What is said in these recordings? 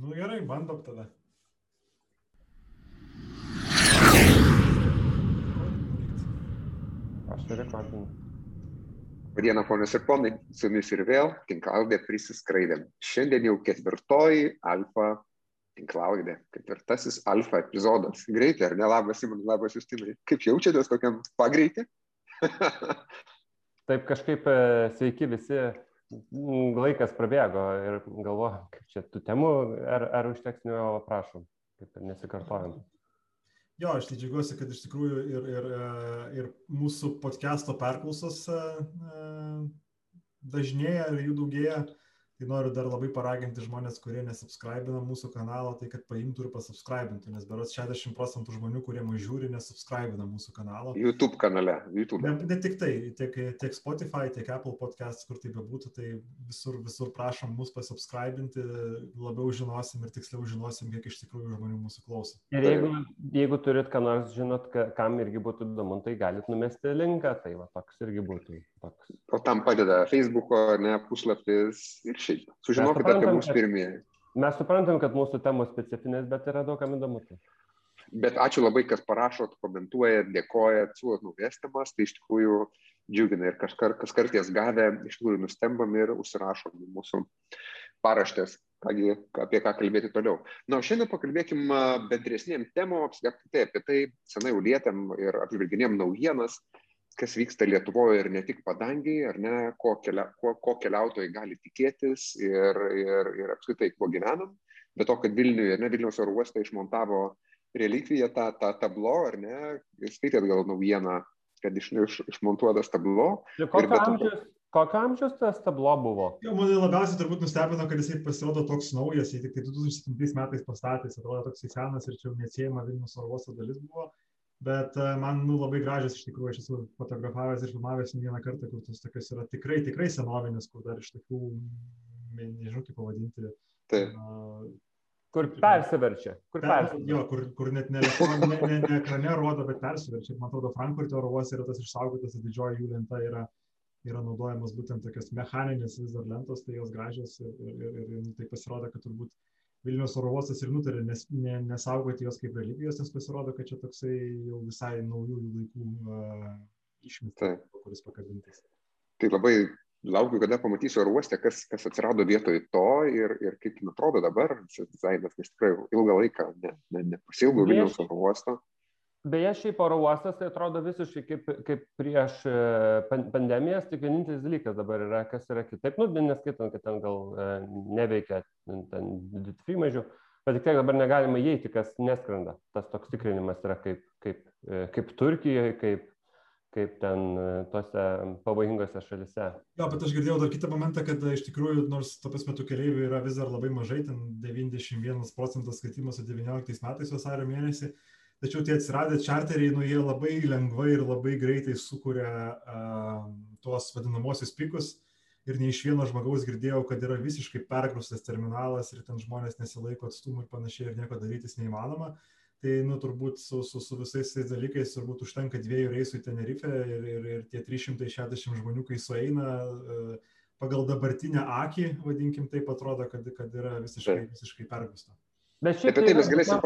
Nu gerai, bandom tada. Aš turiu rekordinį. Dieną, ponios ir ponai, su jumis ir vėl tinklaudė prisiskraidėm. Šiandien jau ketvirtoji alfa tinklaudė, ketvirtasis alfa epizodas. Greitai, ar ne? Labas, Simonai, labas, Justinai. Kaip jaučiatės tokiam pagreitį? Taip kažkaip e, sveiki visi, laikas prabėgo ir galvoju, kaip čia tų temų, ar, ar užteks, nu, prašom, kaip nesikartojam. Jo, aš tai džiaugiuosi, kad iš tikrųjų ir, ir, e, ir mūsų podcast'o perklausos e, dažnėja ir jų daugėja. Tai noriu dar labai paraginti žmonės, kurie nesubscribina mūsų kanalo, tai kad paimtų ir pasubscribintų, nes beros 60 procentų žmonių, kurie mūsų žiūri, nesubscribina mūsų kanalo. YouTube kanale, YouTube. Ne, ne tik tai, tiek, tiek Spotify, tiek Apple podcast, kur tai bebūtų, tai visur, visur prašom mus pasubscribinti, labiau žinosim ir tiksliau žinosim, kiek iš tikrųjų žmonių mūsų klauso. Ir jeigu, jeigu turit ką nors žinot, ka, kam irgi būtų įdomu, tai galit numesti linką, tai va toks irgi būtų. Toks. O tam padeda Facebook'o, ne, puslapis ir šiaip šiaip. Sužinokite apie mūsų pirmieji. Mes suprantam, kad mūsų temos specifinės, bet yra daug kam įdomu. Tai. Bet ačiū labai, kas parašot, komentuojat, dėkojat, siūlot naujas temas, tai iš tikrųjų džiugina ir kas, kas karties gavę, iš tikrųjų nustembam ir užsirašom mūsų paraštės, kągi, apie ką kalbėti toliau. Na, o šiandien pakalbėkim bendresniem temom, apskritai apie tai senai jau lietėm ir apžvelginėm naujienas, kas vyksta Lietuvoje ir ne tik padangiai, ar ne, ko, kelia, ko, ko keliautojai gali tikėtis ir, ir, ir apskritai, kuo gyvenam. Bet to, kad Vilniuje, ne Vilniaus oro uostai išmontavo relikviją tą, tą tablo, ar ne, skaitėt gal naujieną, kad iš, iš, išmontuotas tablo. Ir kokio amžiaus, kokio amžiaus tas tablo buvo? Jo, mane labiausiai turbūt nustebino, kad jisai pasirodo toks naujas, jis tik tai 2007 metais pastatęs, atrodo toks senas ir čia jau neatsiejama Vilnius oro uosto dalis buvo bet e, man nu, labai gražios iš tikrųjų, aš esu fotografavęs ir filmavęs ne vieną kartą, kur tos tokios yra tikrai, tikrai senovinės, kur dar iš tokių, nežinau kaip pavadinti. Taip. Uh, Kur persiverčia. Kur per, persiverčia. jo, kur, kur net ne, ne, ne, ne ekrane rodo, bet persiverčia. Man atrodo, Frankfurto oro uoste yra tas išsaugotas, didžioji jų lenta yra, yra naudojamas būtent tokios mechaninės vis dar lentos, tai jos gražios ir, ir, ir, ir, ir tai pasirodo, kad turbūt Vilnius oro uostas ir nutarė nes, ne, nesaugoti jos kaip religijos, nes pasirodo, kad čia toksai jau visai naujųjų laikų uh, išmetas, kuris pakabintas. Tai labai laukiu, kada pamatysiu oro uostę, kas, kas atsirado vietoj to ir, ir kaip jin atrodo dabar. Šis dizainas, nes tikrai ilgą laiką ne, ne, nepasilgau Vilniaus oro uosto. Beje, šiaip oro uostas tai atrodo visiškai kaip, kaip prieš e, pandemijas, tik vienintelis dalykas dabar yra, kas yra kitaip, nu, neskaitant, kad ten gal e, neveikia ten duty mažiau, bet tik tiek dabar negalima įeiti, kas neskrenda. Tas toks tikrinimas yra kaip, kaip, e, kaip Turkijoje, kaip, kaip ten tose pavojingose šalise. Jo, bet aš girdėjau dar kitą momentą, kad iš tikrųjų, nors to pas metu keliaivių yra vis dar labai mažai, ten 91 procentas skaitimas su 19 metais vasario mėnesį, tačiau tie atsiradę čarteriai, nu, jie labai lengvai ir labai greitai sukuria uh, tuos vadinamosius pikus. Ir ne iš vieno žmogaus girdėjau, kad yra visiškai pergrūstas terminalas ir ten žmonės nesilaiko atstumų ir panašiai ir nieko darytis neįmanoma. Tai, nu, turbūt su, su, su visais tais dalykais turbūt užtenka dviejų reisų į Tenerife ir, ir, ir tie 360 žmonių, kai sueina, uh, pagal dabartinę akį, vadinkim, taip atrodo, kad, kad yra visiškai, visiškai pergrūsta. Bet šiaip tai, tai mes galėsim...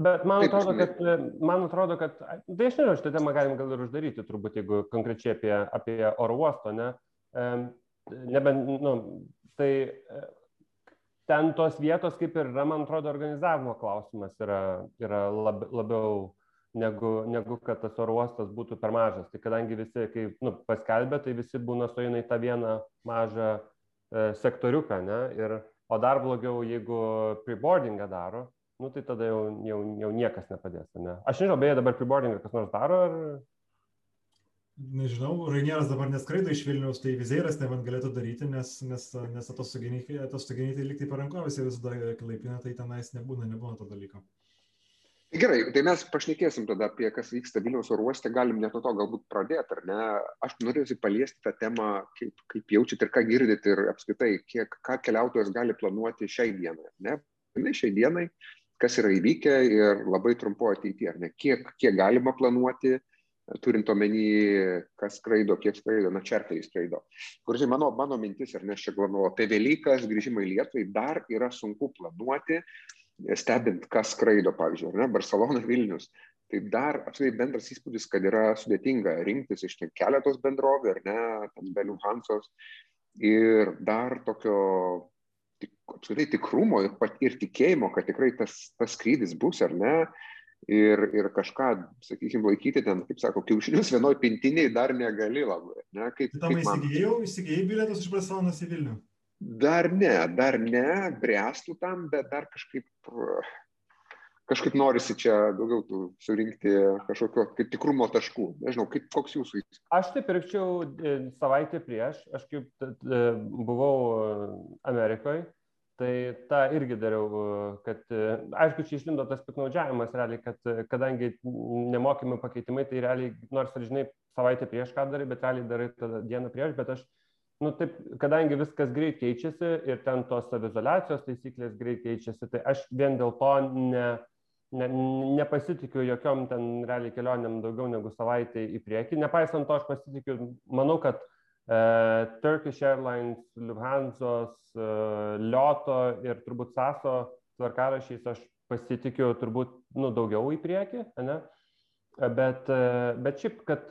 Bet man Taip, atrodo, kad, man atrodo, kad, tai aš nežinau, šitą temą galim gal ir uždaryti, turbūt, jeigu konkrečiai apie, apie oro uosto, ne? Nebent, nu, tai e, ten tos vietos kaip ir yra, man atrodo, organizavimo klausimas yra, yra lab, labiau negu, negu kad tas oro uostas būtų per mažas. Tai kadangi visi, kai nu, paskelbė, tai visi būna sueina į tą vieną mažą e, sektoriuką, ne? Ir, o dar blogiau, jeigu preboardingą daro, nu tai tada jau, jau, jau niekas nepadės. Ne? Aš nežinau, beje, dabar preboardingą kas nors daro, ar Nežinau, Rainieras dabar neskraido iš Vilniaus, tai vizėras nebent galėtų daryti, nes, nes, nes atostoginiai tai liktai parankovėse visada klaipina, tai tenais nebūna, nebūna to dalyko. Gerai, tai mes pašnekėsim tada apie kas vyksta Vilniaus oro uoste, galim net nuo to galbūt pradėti, ar ne? Aš norėsiu paliesti tą temą, kaip, kaip jaučiat ir ką girdit ir apskritai, kiek, ką keliautojas gali planuoti šiai dienai, ne? Šiai dienai kas yra įvykę ir labai trumpo ateityje, ar ne, kiek, kiek galima planuoti, turint omeny, kas skraido, kiek skraido, na, čerteriai skraido. Kur, žinai, mano, mano mintis, ar ne, aš čia galvoju, apie Velykas grįžimą į Lietuvą dar yra sunku planuoti, stebint, kas skraido, pavyzdžiui, ne, Barcelona, Vilnius. Tai dar apskritai bendras įspūdis, kad yra sudėtinga rinktis iš keletos bendrovių, ar ne, ten Belių Hansos. Ir dar tokio tik, apskritai tikrumo ir, ir tikėjimo, kad tikrai tas, tas skrydis bus, ar ne, ir, ir kažką, sakykime, laikyti ten, kaip sako, kiaušinius vienoj pintiniai dar negali labai. Ne? Kaip, Tam kaip įsigėjau, man... įsigėjai bilietus iš Barcelonas į Vilnių? Dar ne, dar ne, bręstų tam, bet dar kažkaip, kažkaip norisi čia daugiau tų surinkti kažkokio kaip tikrumo taškų. Nežinau, kaip, koks jūsų įspūdis. Aš tai pirkčiau e, savaitę prieš, aš kaip e, buvau e, Amerikoje Tai tą irgi dariau, kad, aišku, čia išlindo tas piknaudžiavimas realiai, kad kadangi nemokami pakeitimai, tai realiai, nors ir žinai, savaitę prieš ką darai, bet realiai darai tada dieną prieš, bet aš, nu taip, kadangi viskas greit keičiasi ir ten tos savizolacijos taisyklės greit keičiasi, tai aš vien dėl to ne, ne, nepasitikiu jokiom ten realiai kelionėm daugiau negu savaitę į priekį. Nepaisant to, aš pasitikiu, manau, kad Uh, Turkish Airlines, Lufthansa, uh, Lioto ir turbūt Saso tvarkarašiais aš pasitikiu turbūt nu, daugiau į priekį, ne? Bet, uh, bet šiaip, kad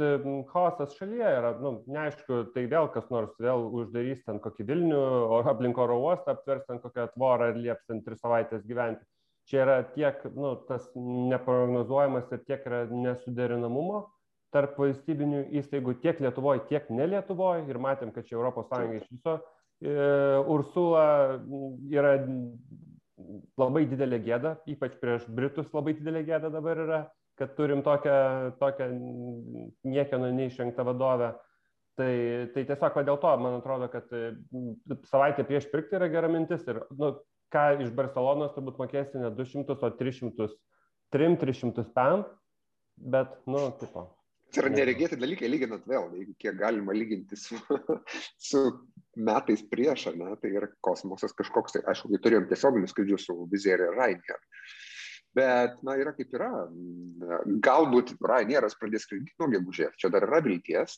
chaosas šalyje yra, nu, neaišku, tai vėl kas nors vėl uždarys ten kokį Vilnių, o aplink oro uostą aptvers ten kokią tvorą ir lieps ten tris savaitės gyventi. Čia yra tiek, nu, tas neprognozuojamas ir tiek yra nesuderinamumo, tarp valstybinių įstaigų tiek Lietuvoje, tiek ne Lietuvoje ir matėm, kad čia Sąjunga iš viso e, Ursula yra labai didelė gėda, ypač prieš Britus labai didelė gėda dabar yra, kad turim tokią, tokią niekieno neišrinktą vadovę. Tai, tai tiesiog dėl to, man atrodo, kad savaitę prieš pirkti yra gera mintis ir, nu, ką iš Barcelonos turbūt mokėsi ne 200, o 300, 300 pam, bet, nu, tipo, Tai yra neregėti dalykai, lyginant vėl, jeigu kiek galima lyginti su, su metais prieš, ne, tai yra kosmosas kažkoks, tai aišku, kai turėjom tiesioginius skrydžius su Vizier ir Rainier. Bet, na, yra kaip yra. Galbūt Rainieras pradės skraidyti nuo gegužės, čia dar yra vilties.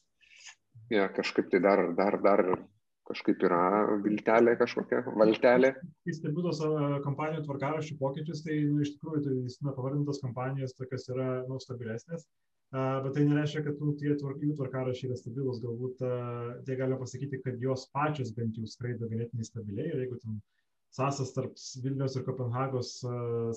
Ja, kažkaip tai dar, dar, dar kažkaip yra viltelė kažkokia, valtelė. Kai stebiu tos kompanijų tvarkaraščių pokyčius, tai nu, iš tikrųjų tai, na, pavardintos kompanijos tokios yra nu, stabilesnės. Bet tai nereiškia, kad nu, tie tvark, jų tvarkarašiai yra stabilus, galbūt tai galima pasakyti, kad jos pačios bent jau skraido ganėtinai stabiliai. Ir jeigu ten sąsas tarp Vilnius ir Kopenhagos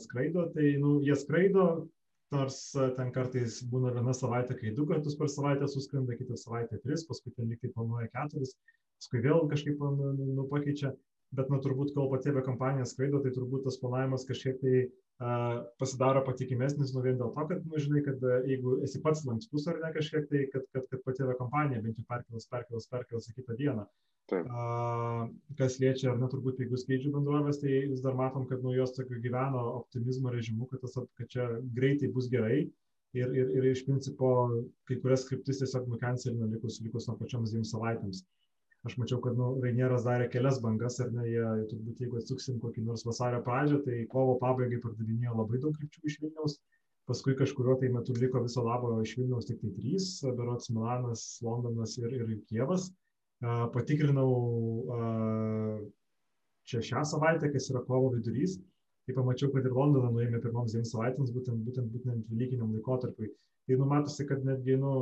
skraido, tai nu, jie skraido, nors ten kartais būna viena savaitė, kai du kartus per savaitę suskrenda, kitą savaitę tris, paskui ten liktai planuoja keturis, paskui vėl kažkaip nu, nu, pakeičia, bet nu, turbūt kol pati aviakompanija skraido, tai turbūt tas planavimas kažkiek tai pasidaro patikimesnis, nu vien dėl to, kad, nu, žinai, kad jeigu esi pats lankstus ar ne kažkiek, tai kad, kad, kad pati yra kompanija bent jau perkels, perkels, perkels į kitą dieną. Taip. Kas liečia, ar ne, turbūt pigių skrydžių bendrovės, tai vis dar matom, kad nuo jos tokio gyveno optimizmo režimu, kad, tas, kad čia greitai bus gerai. Ir, ir, ir iš principo kai kurias skriptis tiesiog nukancelino likus, likus nuo pačioms dviem savaitėms. Aš mačiau, kad nu, Rainieras darė kelias bangas, ar ne, jie turbūt jeigu atsuksim kokį nors vasario pradžią, tai kovo pabaigai pardavinėjo labai daug krypčių iš Vilniaus, paskui kažkurio tai metu liko viso labo iš Vilniaus tik tai trys, berots Milanas, Londonas ir, ir Kievas. Patikrinau čia šią savaitę, kas yra kovo vidurys, tai pamačiau, kad ir Londoną nuėjome pirmoms dviem savaitėms, būtent, būtent, būtent Velykiniam laikotarpiui. Tai numatosi, kad netgi, nu,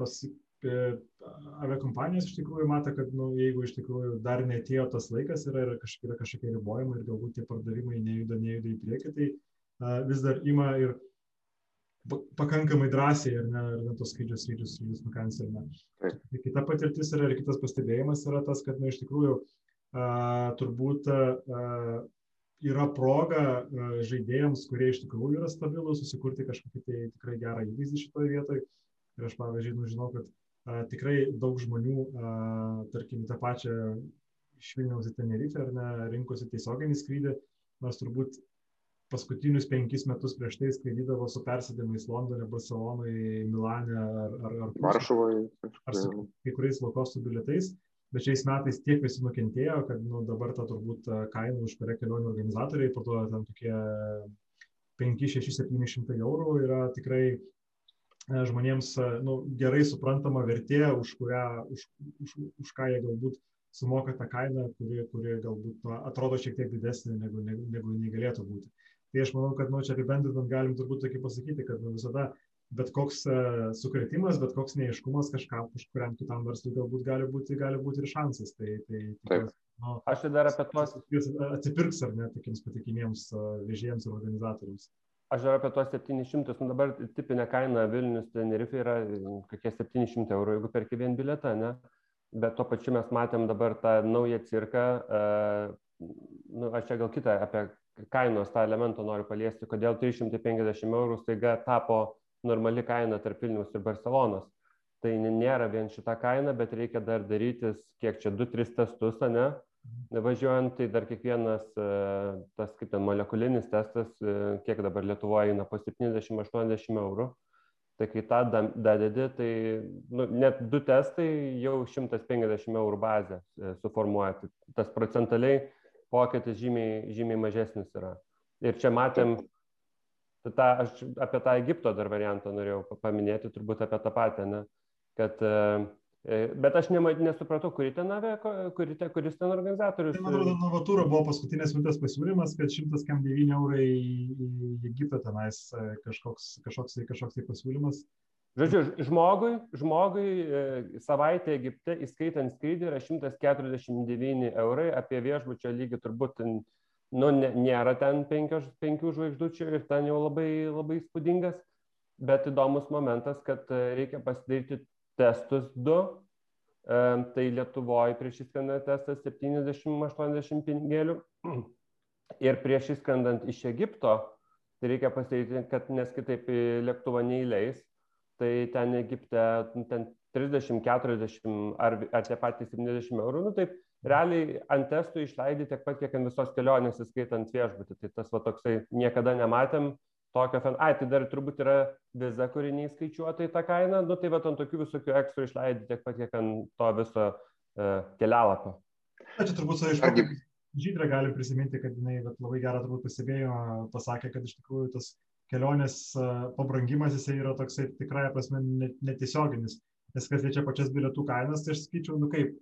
tos aviakompanijos iš tikrųjų mato, kad nu, jeigu iš tikrųjų dar netėjo tas laikas, yra, yra, kažkokie, yra kažkokie ribojimai ir galbūt tie pardavimai nejuda, nejuda į priekį, tai a, vis dar ima ir pakankamai drąsiai ir ne, ir ne tos skrydžius, skrydžius, skrydžius nukancelina. Tai kita patirtis yra ir kitas pastebėjimas yra tas, kad nu, iš tikrųjų a, turbūt a, yra proga a, žaidėjams, kurie iš tikrųjų yra stabilus, susikurti kažkokį tai tikrai gerą įvaizdį šitoje vietoje. Ir aš, pavyzdžiui, nu, žinau, kad tikrai daug žmonių, tarkim, tą pačią iš Vilniaus į Tenerifę ar ne, rinkosi tiesioginį skrydį, nors turbūt paskutinius penkis metus prieš tai skraidydavo su persėdimais Londone, Barcelonoje, Milane ar, ar, ar Varšuvoje. Ar su kai kuriais lokostų bilietais. Bet šiais metais tiek visi nukentėjo, kad nu, dabar ta turbūt kaina, už kurią kelionių organizatoriai parduoda ten tokie 5, 6, 700 eurų yra tikrai žmonėms nu, gerai suprantama vertė, už, kurią, už, už, už ką jie galbūt sumoka tą kainą, kuri, kuri galbūt atrodo šiek tiek didesnė negu, negu, negu negalėtų būti. Tai aš manau, kad nu, čia apibendrinant galim turbūt tokį pasakyti, kad nu, visada bet koks uh, sukretimas, bet koks neiškumas kažkam, kažkuriam kitam verslui galbūt gali būti, gali būti ir šansas. Tai, tai, Taip. Nu, aš tai dar apie tuos. Atsipirks ar ne tokiems patikimiems vežėjams ir organizatoriams. Aš dar apie tuos 700, nu dabar tipinė kaina Vilnius Tenerife yra kokie 700 eurų, jeigu perki vien biletą, ne? Bet tuo pačiu mes matėm dabar tą naują cirką, uh, nu, aš čia gal kitą apie kainos tą elementą noriu paliesti, kodėl 350 eurų staiga tapo normali kaina tarp Vilnius ir Barcelonos. Tai nėra vien šita kaina, bet reikia dar darytis, kiek čia 2-3 testus, ne? Važiuojant, tai dar kiekvienas e, tas kaip ten molekulinis testas, e, kiek dabar Lietuvoje eina po 70-80 eurų. Tai kai tą dadedi, tai nu, net du testai jau 150 eurų bazę e, suformuoja. Tai tas procentaliai pokytis žymiai, žymiai mažesnis yra. Ir čia matėm Tai tą, aš apie tą Egipto dar variantą norėjau paminėti, turbūt apie tą patį, ne? kad e, Bet aš nema, nesupratau, kuri ten avė, kuri te, kuris ten organizatorius. Tai, man atrodo, Novatūro buvo paskutinės minutės pasiūlymas, kad 109 eurai į Egiptą tenais e, kažkoks, kažkoks, kažkoks tai pasiūlymas. Žodžiu, žmogui, žmogui savaitę Egipte, įskaitant skrydį, yra 149 eurai, apie viešbučio lygį turbūt nu, nėra ten penkios, penkių žvaigždučių ir ten jau labai, labai spūdingas, bet įdomus momentas, kad e, reikia pasidaryti testus du. Tai Lietuvoje prieš įskrendant testas 70-80 pinigėlių ir prieš įskrendant iš Egipto, tai reikia pasidaryti, kad nes kitaip lėktuvą neįleis, tai ten Egipte ten 30, 40 ar, ar tie patys 70 eurų, nu taip realiai ant testų išleidi tiek pat, kiek ant visos kelionės, įskaitant viešbutį. Tai tas va toksai niekada nematėm tokio, fen... ai, tai dar turbūt yra viza, kuri neįskaičiuota į tą kainą, nu tai va ant tokių visokių ekstra išleidi tiek pat, kiek ant to viso uh, kelialapio. Na, čia turbūt su aišku. Žydrė gali prisiminti, kad jinai labai gerą turbūt pastebėjo, pasakė, kad iš tikrųjų tas kelionės pabrangimas jisai yra toksai tikrai prasme netiesioginis. Nes kas liečia pačias bilietų kainas, tai aš sakyčiau, nu kaip,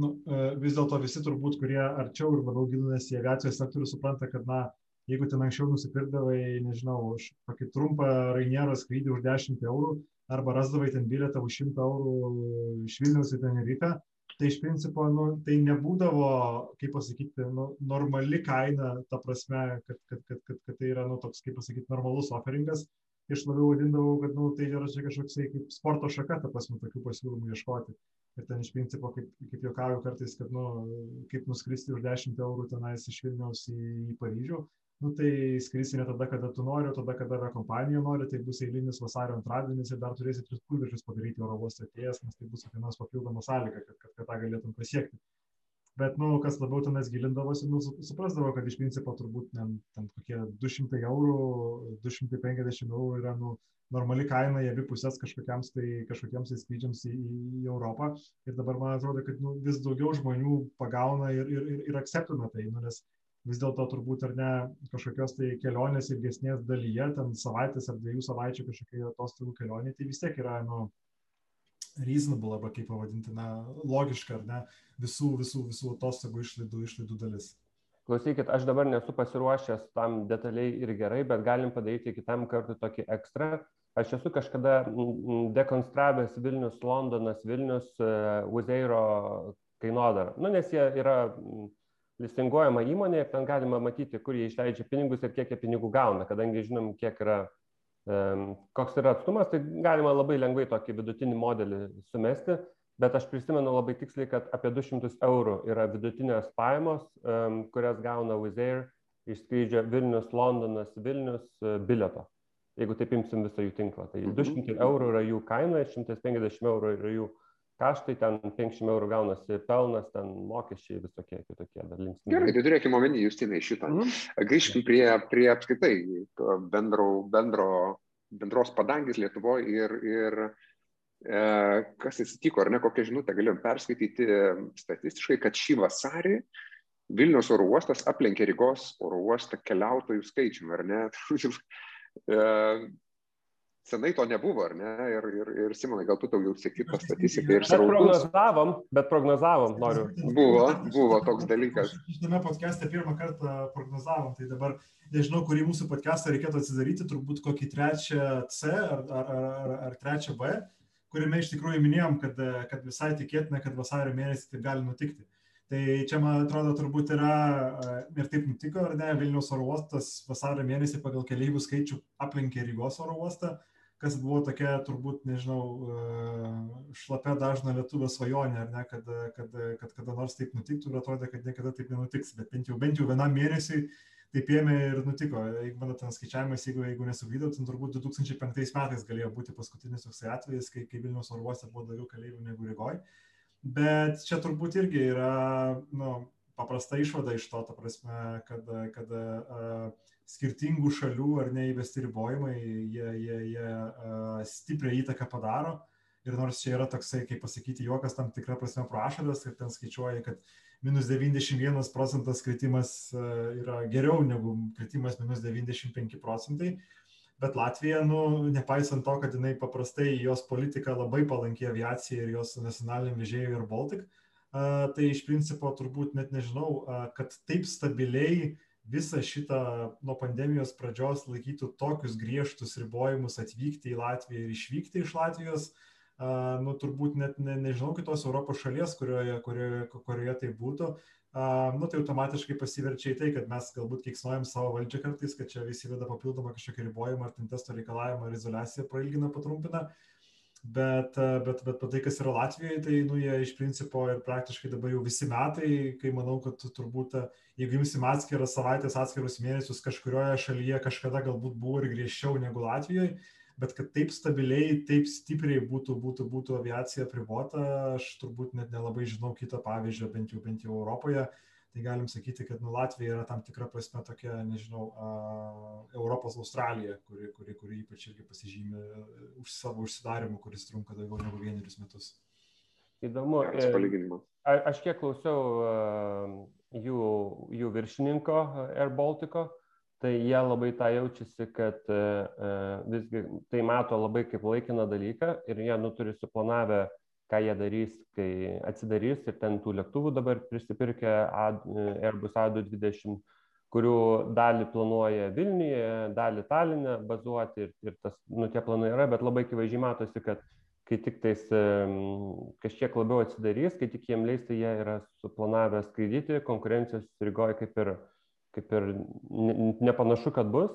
nu, vis dėlto visi turbūt, kurie arčiau ir labiau gilinasi į aviacijos sektorių, supranta, kad, na, jeigu ten anksčiau nusipirkdavai, nežinau, už tokį trumpą Rainiero skrydį už 10 eurų, arba rasdavai ten bilietą už 100 eurų iš Vilnius į Tenerifę, tai iš principo, nu, tai nebūdavo, kaip pasakyti, nu, normali kaina, ta prasme, kad, kad, kad, kad, kad tai yra, nu, toks, kaip pasakyti, normalus offeringas. Aš labiau vadindavau, kad, nu, tai yra čia kažkoks kaip sporto šaka, ta prasme, tokių pasiūlymų ieškoti ir ten iš principo, kaip, kaip juokauju kartais, kad, nu, kaip nuskristi už 10 eurų tenais iš Vilniaus į, į Paryžių, nu, tai skrisi ne tada, kada tu nori, o tada, kada kompanija nori, tai bus eilinis vasario antradienis ir dar turėsi tris pusviršius padaryti oro uoste atėjęs, nes tai bus kiekvienos papildoma sąlyga, kad, kad, kad tą galėtum pasiekti. Bet nu kas labiau tenais gilindavosi nu suprasdavo kad iš principo turbūt ten ten kokie du šimtai eurų du šimtai penkiasdešim eurų yra nu normali kaina į abi puses kažkokiems tai kažkokiems tai skrydžiams į, į Europą. Ir dabar man atrodo kad nu, vis daugiau žmonių pagauna ir, ir, ir, ir akceptina tai nu, nes vis dėlto turbūt ar ne kažkokios tai kelionės ilgesnės dalyje ten savaitės ar dviejų savaičių kažkokia atostogų kelionė tai vis tiek yra nu reasonable arba kaip pavadinti, na, logiška, ar ne, visų, visų, visų atostogų išlaidų, išlaidų dalis. Klausykit, aš dabar nesu pasiruošęs tam detaliai ir gerai, bet galim padaryti kitam kartui tokį ekstra. Aš esu kažkada dekonstravęs Vilnius, Londonas, Vilnius, uh, Uzeiro kainodarą. Nu, nes jie yra listinguojama įmonė ir ten galima matyti, kur jie išleidžia pinigus ir kiek jie pinigų gauna, kadangi žinom, kiek yra koks yra atstumas, tai galima labai lengvai tokį vidutinį modelį sumesti, bet aš prisimenu labai tiksliai, kad apie 200 eurų yra vidutinės pajamos, kurias gauna Wizz Air iš skrydžio Vilnius, Londonas, Vilnius e, bileto. Jeigu taip imsim visą jų tinklą, tai 200 mhm. eurų yra jų kaina, 150 eurų yra jų kaštai, ten 500 eurų gaunasi pelnas, ten mokesčiai visokie kitokie dar linksmi. Gerai, tai turėkime omeny, Justinai, šitą. Mm. Grįžkim prie, prie apskaitai bendro, bendro, bendros padangės Lietuvoje ir, ir e, kas atsitiko, ar ne, kokią žinutę galėjom perskaityti statistiškai, kad šį vasarį Vilnius oro uostas aplenkė Rygos oro uostą keliautojų skaičiumi, ar ne? senai to nebuvo, ar ne? Ir, ir, ir Simonai, gal tu daugiau sėki tą statistiką ir. Bet prognozavom, bet prognozavom, noriu. Buvo, buvo toks dalykas. Šitame podcast'e pirmą kartą prognozavom, tai dabar nežinau, kurį mūsų podcast'ą reikėtų atsidaryti, turbūt kokį trečią C ar, ar, ar, ar trečią B, kuriame iš tikrųjų minėjom, kad, kad visai tikėtina, kad vasario mėnesį tai gali nutikti. Tai čia, man atrodo, turbūt yra ir taip nutiko, ar ne, Vilniaus oro uostas vasario mėnesį pagal keliaivių skaičių aplenkė Rygos oro uostą kas buvo tokia turbūt, nežinau, e, šlapia dažna lietuvio svajonė, ar ne, kad, kad, kad kada nors taip nutiktų ir atrodė, kad niekada taip nenutiks, bet bent jau, bent jau vienam mėnesiui taip ėmė ir nutiko. Jeigu mano ten skaičiavimas, jeigu, jeigu nesuklydau, tai turbūt 2005 metais galėjo būti paskutinis toksai atvejis, kai, kai Vilnius oro uoste buvo daugiau keleivių negu Rygoje. Bet čia turbūt irgi yra nu, paprasta išvada iš to, ta prasme, kad, kad uh, skirtingų šalių ar neįvesti ribojimai, jie, jie, jie stiprią įtaką padaro. Ir nors čia yra toksai, kaip pasakyti, juokas tam tikrą prasme prašadas, ir ten skaičiuoja, kad minus 91 procentas kritimas yra geriau negu kritimas minus 95 procentai. Bet Latvija, nu, nepaisant to, kad jinai paprastai jos politika labai palankiai aviacijai ir jos nacionaliniam vežėjui ir Baltic, tai iš principo turbūt net nežinau, kad taip stabiliai uh, visą šitą nuo pandemijos pradžios laikytų tokius griežtus ribojimus atvykti į Latviją ir išvykti iš Latvijos, uh, nu turbūt net ne, nežinau kitos Europos šalies, kurioje, kurioje, kurioje tai būtų, uh, nu tai automatiškai pasiverčia į tai, kad mes galbūt keiksnojam savo valdžią kartais, kad čia visi veda papildomą kažkokį ribojimą ar ten testo reikalavimą ar izolaciją prailgina, patrumpina. Uh, Bet, bet, bet tai, kas yra Latvijoje, tai nu, jie iš principo ir praktiškai dabar jau visi metai, kai manau, kad turbūt, jeigu imsim atskiras savaitės, atskirus mėnesius kažkurioje šalyje kažkada galbūt buvo ir griežčiau negu Latvijoje, bet kad taip stabiliai, taip stipriai būtų, būtų, būtų aviacija pribota, aš turbūt net nelabai žinau kito pavyzdžio, bent jau, bent jau Europoje. Uh, tai galim sakyti, kad nu, Latvija yra tam tikra prasme tokia, nežinau, Europos Australija, kuri, kuri, kuri ypač irgi pasižymė e, už savo užsidarimu, kuris trunka daugiau negu vienerius metus. Įdomu. E, aš kiek klausiau uh, jų, jų viršininko Air Baltico, tai jie labai tą jaučiasi, kad visgi tai mato labai kaip laikiną dalyką ir jie nu turi suplanavę uh, ką jie darys, kai atsidarys ir ten tų lėktuvų dabar prisipirkę Airbus A220, kurių dalį planuoja Vilniuje, dalį Talinę bazuoti ir, ir tas, nu, tie planai yra, bet labai akivaizdžiai matosi, kad kai tik tais kažkiek labiau atsidarys, kai tik jiem leis, tai jie yra suplanavę skraidyti, konkurencijos Rygoje kaip ir, kaip ir nepanašu, kad bus.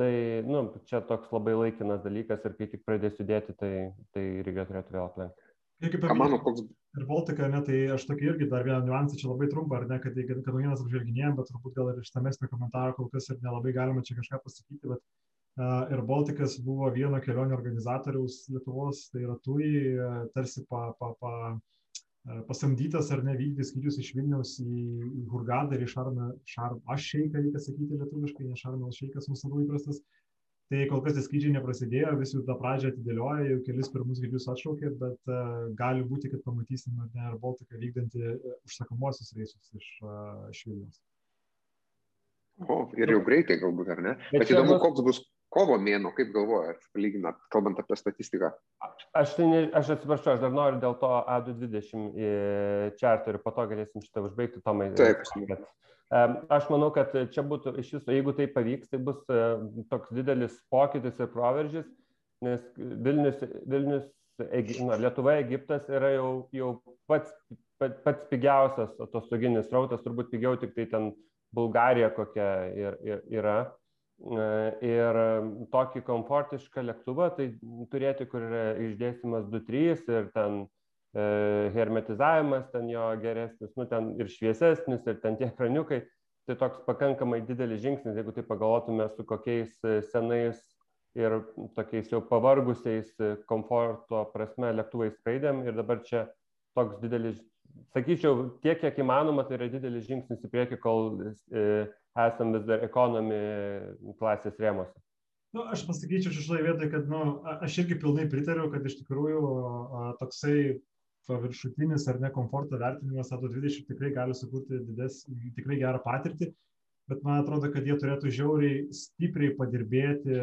Tai nu, čia toks labai laikinas dalykas ir kai tik pradės judėti, tai, tai Ryga turėtų vėl aplenkti. Ir kaip paminėjau, koks... ir Baltika, ne, tai aš tokį irgi dar vieną niuansą čia labai trumpą, ar ne, kad, kad, kad naujienas apžvelginėjom, bet turbūt gal ir ištamesnio komentaro kol kas ir nelabai galima čia kažką pasakyti, bet uh, ir Baltikas buvo vieno kelionio organizatoriaus Lietuvos, tai yra TUI, tarsi pa, pa, pa, pasamdytas ar ne vykdyti skyrius iš Vilniaus į, į Hurgadą ir į Šarmą, Šarm, aš šeiką reikia sakyti lietuviškai, ne Šarmas šeikas mūsų labai įprastas. Uh, Tai kol kas tie skrydžiai neprasidėjo, visi tą pradžią atidėlioja, jau kelis pirmus skrydžius atšaukė, bet uh, gali būti, kad pamatysim ar ne, ar Baltiką vykdantį uh, užsakomosius reisus iš, uh, iš Vilnius. O, ir jau greitai galbūt, ar ne? Bet, bet įdomu, koks bus kovo mėno, kaip galvojat, lyginant, kalbant apie statistiką? Aš, tai ne, aš atsiprašau, aš dar noriu dėl to A220 čarterių, po to galėsim šitą užbaigti, Tomai. Taip. Bet, Aš manau, kad čia būtų iš viso, jeigu tai pavyks, tai bus e, toks didelis pokytis ir proveržis, nes Vilnius, Vilnius na, Lietuva, Egiptas yra jau, jau pats, pats, pats pigiausias atostoginis rautas, turbūt pigiau tik tai ten Bulgarija kokia ir, ir, yra. E, ir tokį komfortišką lėktuvą, tai turėti, kur yra išdėstymas 2-3 ir ten hermetizavimas ten jo geresnis, nu ten ir šviesesnis, ir ten tie kraniukai. Tai toks pakankamai didelis žingsnis, jeigu tai pagalvotume su kokiais e, senais ir tokiais jau pavargusiais e, komforto prasme lėktuvais skraidėm ir dabar čia toks didelis, sakyčiau, tiek, kiek įmanoma, tai yra didelis žingsnis į priekį, kol e, esam vis dar ekonomi klasės rėmose. Nu, aš pasakyčiau šitoje vietoje, kad nu, aš irgi pilnai pritariu, kad iš tikrųjų toksai paviršutinis ar ne komforto vertinimas ATO 20 tikrai gali sukurti dides, tikrai gerą patirtį. bet man atrodo, kad jie turėtų žiauriai stipriai padirbėti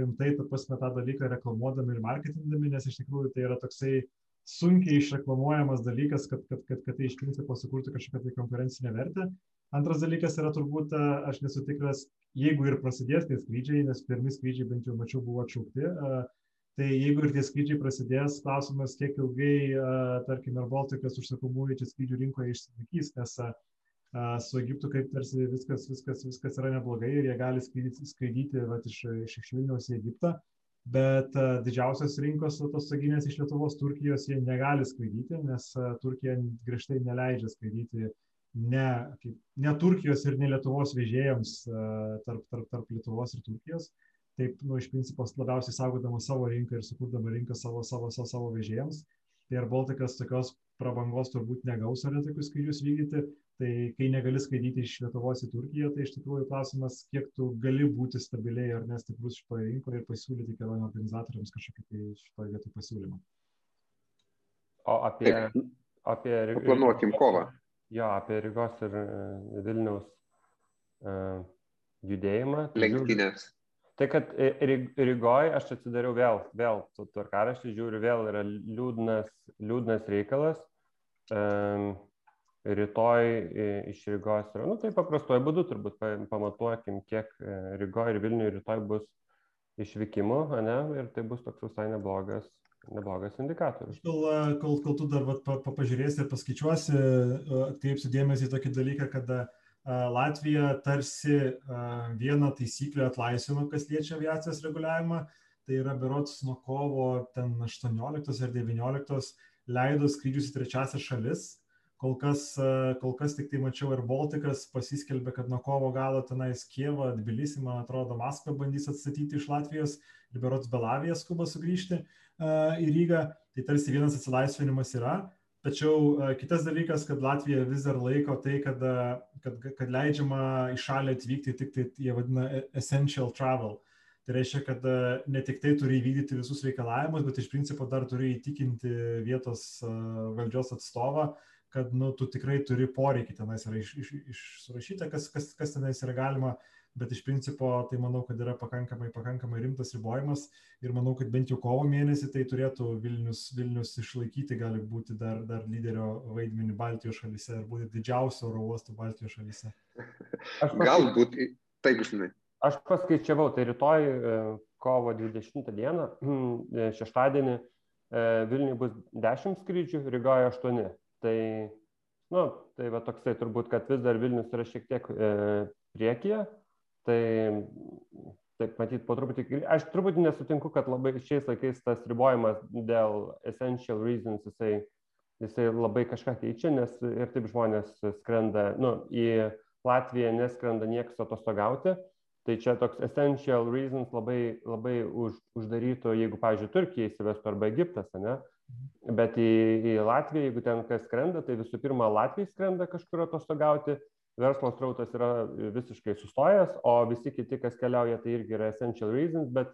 rimtai, ta prasme, tą dalyką reklamuodami ir marketingdami, nes iš tikrųjų tai yra toksai sunkiai išreklamuojamas dalykas, kad, kad, kad, kad tai iš principo sukurtų kažkokią tai konkurencinę vertę. Antras dalykas yra turbūt, aš nesu tikras, jeigu ir prasidės tie skrydžiai, nes pirmi skrydžiai bent jau mačiau buvo atšaukti, tai jeigu ir tie skrydžiai prasidės, klausimas, kiek ilgai, tarkim, ir Baltikas užsakomųjų čia skrydžių rinkoje išsilaikys, nes su Egiptu kaip tarsi viskas, viskas, viskas yra neblogai ir jie gali skraidyti, skraidyti vat, iš, iš, iš Vilniaus į Egiptą, bet uh, didžiausios rinkos atostoginės iš Lietuvos, Turkijos jie negali skraidyti, nes uh, Turkija griežtai neleidžia skraidyti ne, kaip, ne Turkijos ir ne Lietuvos vežėjams uh, tarp, tarp, tarp Lietuvos ir Turkijos. Taip, nu, iš principo, labiausiai saugodama savo rinką ir sukurdama rinką savo, savo, savo, savo vežėjams. Tai ir Baltikas tokios prabangos turbūt negaus ar tokius skrydžius vykdyti, tai kai negali skraidyti iš Lietuvos į Turkiją, tai iš tikrųjų klausimas, kiek tu gali būti stabiliai ar nestiprus šitoje rinkoje ir pasiūlyti kelionių organizatoriams kažkokį tai šitoje vietoje pasiūlymą. O apie, apie Planuokim kovą. Jo, apie Rygos ir e, Vilniaus uh, judėjimą. Tai Lenktynės. Tai kad Rygoje aš atsidariau vėl, vėl tvarkaraštį, žiūriu, vėl yra liūdnas, liūdnas reikalas. Um, rytoj iš Rygos yra, nu tai paprastuoju būdu turbūt pamatuokim, kiek e, Rygoje ir Vilniuje rytoj bus išvykimų, ne, ir tai bus toks visai neblogas, neblogas indikatorius. Kol, e, kol, kol tu dar vat, pa, pa, pažiūrėsi ir paskaičiuosi, e, atkreipsiu dėmesį į tokį dalyką, kad Latvija tarsi vieną taisyklę atlaisvino, kas liečia aviacijos reguliavimą, tai yra berots nuo kovo 18 ar 19 leido skrydžius į trečiasias šalis, Kol kas, kol kas tik tai mačiau ir Baltikas pasiskelbė, kad nuo kovo galo tenais Kievą, Tbilisį, man atrodo, Maskvą bandys atstatyti iš Latvijos ir berots Belavija skuba sugrįžti į Rygą. Tai tarsi vienas atsilaisvinimas yra. Tačiau uh, kitas dalykas, kad Latvija vis dar laiko tai, kad, uh, kad, kad leidžiama į šalį atvykti tik tai, jie vadina, e, essential travel. Tai reiškia, kad ne tik tai turi įvykdyti visus reikalavimus, bet iš principo dar turi įtikinti vietos valdžios atstovą, kad nu, tu tikrai turi poreikį tenais yra iš, iš, iš surašyta, kas, kas, kas tenais yra galima, bet iš principo tai manau, kad yra pakankamai, pakankamai rimtas ribojimas ir manau, kad bent jau kovo mėnesį tai turėtų Vilnius, Vilnius išlaikyti, gali būti dar, dar lyderio vaidmenį Baltijos šalyse ir būti didžiausio oro uostų Baltijos šalyse. Galbūt, taip žinai. Aš paskaičiavau, tai rytoj e, kovo 20 dieną, e, šeštadienį e, Vilniui bus 10 skrydžių, Rygoje 8. Tai, nu, tai va toksai turbūt, kad vis dar Vilnius yra šiek tiek priekyje, tai taip matyt po truputį, aš truputį nesutinku, kad labai šiais laikais tas ribojimas dėl essential reasons jisai, jisai labai kažką keičia, nes ir taip žmonės skrenda, nu, į Latviją neskrenda niekas atostogauti, tai čia toks essential reasons labai, labai už, uždarytų, jeigu, pavyzdžiui, Turkija įsivestų arba Egiptas, ne, Bet į, į Latviją, jeigu ten kas skrenda, tai visų pirma, Latvijai skrenda kažkur atostogauti, verslo strautas yra visiškai sustojęs, o visi kiti, kas keliauja, tai irgi yra essential reasons, bet,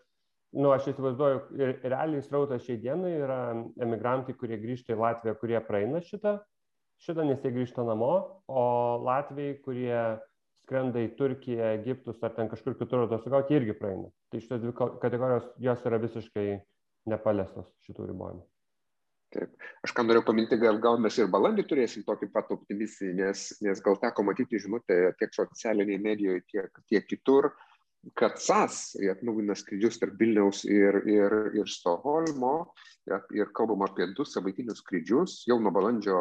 nu, aš įsivaizduoju, realiai strautas šiai dienai yra emigrantai, kurie grįžta į Latviją, kurie praeina šitą, šitą, nes jie grįžta namo, o Latvijai, kurie skrenda į Turkiją, Egiptus ar ten kažkur kitur atostogauti, irgi praeina. Tai šitos dvi kategorijos, jos yra visiškai nepaliestos šitų ribojimų. Taip. Aš ką norėjau paminti, gal, gal mes ir balandį turėsim tokį pat optimistinį, nes, nes gal teko matyti žinutę tiek socialiniai medijoje, tiek, tiek kitur, kad SAS atnaujina skrydžius tarp Vilniaus ir, ir, ir Stoholmo ir, kalbam apie du savaitinius skrydžius jau nuo balandžio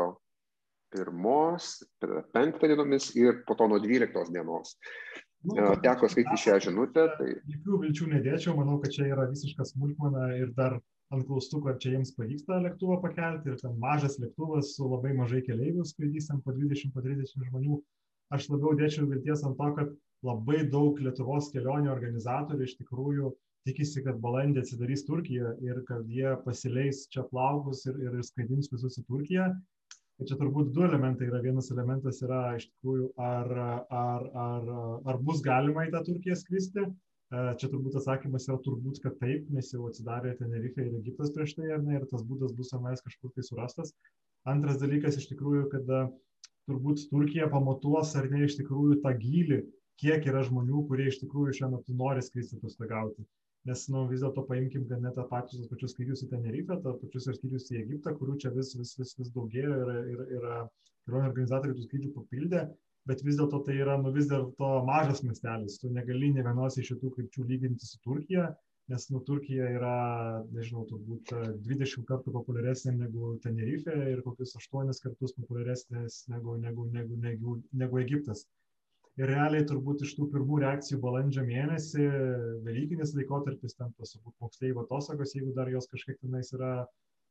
pirmos, penktą dienomis ir po to nuo dvyliktos dienos. Nu, Teko skaityti šią žinutę. Tai... Jokių vilčių nedėčiau, manau, kad čia yra visiška smulkmena ir dar ant klaustukų, ar čia jiems pavyksta lėktuvą pakelti ir ten mažas lėktuvas su labai mažai keleivių skraidys ten po 20-30 žmonių. Aš labiau dėčiau vilties ant to, kad labai daug Lietuvos kelionių organizatorių iš tikrųjų tikisi, kad balandį atsidarys Turkija ir kad jie pasileis čia plaukus ir, ir skraidins visus į Turkiją. Tai čia turbūt du elementai yra. Vienas elementas yra iš tikrųjų, ar, ar, ar, ar bus galima į tą Turkiją skristi, Čia turbūt atsakymas yra turbūt, kad taip, nes jau atsidarė Tenerife ir Egiptas prieš tai, ar ne, ir tas būdas bus tenais kažkur tai surastas. Antras dalykas iš tikrųjų, kad turbūt Turkija pamatuos ar ne iš tikrųjų tą gylį, kiek yra žmonių, kurie iš tikrųjų šiuo metu nori skristi atostogauti. Nes nu, vis dėlto paimkim, kad net tą pačius, tos pačius skrydžius į Tenerife, tą pačius skrydžius į Egiptą, kurių čia vis, vis, vis, vis daugėja ir, ir, ir kelionių organizatoriai tų skrydžių papildė, bet vis dėlto tai yra nu, vis dėlto mažas miestelis, tu negali ne vienos iš šitų krypčių lyginti su Turkija, nes nu, Turkija yra, nežinau, turbūt 20 kartų populiaresnė negu Tenerife ir kokius 8 kartus populiaresnės negu, negu, negu, negu, negu Egiptas. Ir realiai turbūt iš tų pirmų reakcijų balandžio mėnesį, Velykinis laikotarpis, ten tos moksleivo atostogos, jeigu dar jos kažkiek tenais yra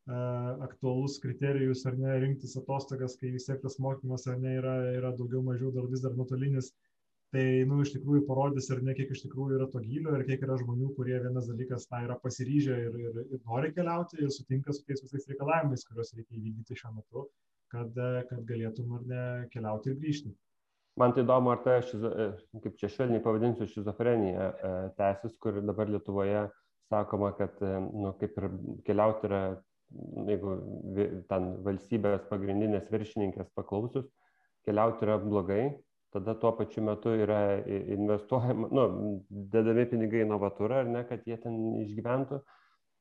aktualus kriterijus ar ne, rinktis atostogas, kai vis tiek tas mokymas ar ne yra, yra daugiau mažiau dar vis dar nuotolinis, tai, nu, iš tikrųjų parodys ar ne, kiek iš tikrųjų yra to gylio ir kiek yra žmonių, kurie vienas dalykas, na, yra pasiryžę ir, ir, ir nori keliauti ir sutinka su tais visais reikalavimais, kuriuos reikia įvykdyti šiuo metu, kad, kad galėtum ar ne keliauti ir grįžti. Man tai įdomu, ar ta, šizo, e, kaip čia švelniai pavadinsiu, šizofrenija e, tęsis, kur dabar Lietuvoje sakoma, kad, e, nu, kaip ir keliauti yra, jeigu ten valstybės pagrindinės viršininkės paklausus, keliauti yra blogai, tada tuo pačiu metu yra investuojama, nu, dedami pinigai į novatūrą, ar ne, kad jie ten išgyventų.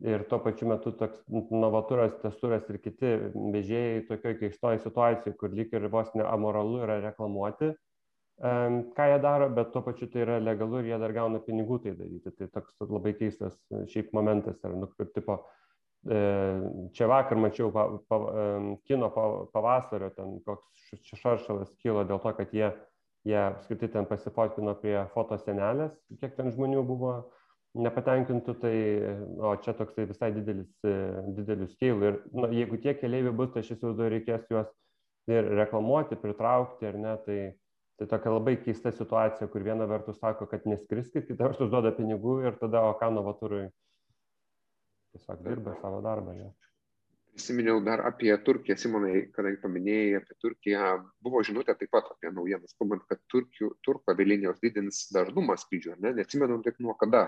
Ir tuo pačiu metu toks novaturas, testuras ir kiti vežėjai tokioje keistoje situacijoje, kur lyg ir vos neamoralu yra reklamuoti, ką jie daro, bet tuo pačiu tai yra legalu ir jie dar gauna pinigų tai daryti. Tai toks labai keistas šiaip momentas yra, nu, kaip tipo, e, čia vakar mačiau pa, pa, kino pavasario, ten koks šaršalas kilo dėl to, kad jie, jie apskritai ten pasifotkino prie fotosenelės, kiek ten žmonių buvo nepatenkintų, tai, o čia toksai visai didelis, e, didelis scale. Ir nu, jeigu tie keliaiviai bus, tai aš įsivaizduoju, reikės juos ir reklamuoti, pritraukti, ar ne, tai tai tokia labai keista situacija, kur viena vertus sako, kad neskriskit, kita vertus duoda pinigų ir tada, o ką novatorui tiesiog dirba savo darbą. Ne? Prisiminiau dar apie Turkiją, Simonai, kadangi paminėjai apie Turkiją, buvo žinutė taip pat apie naujienas, kalbant, kad Turkių, turko avialinijos didins dažnumą skrydžių, ne? neatsimenu taip nuo kada,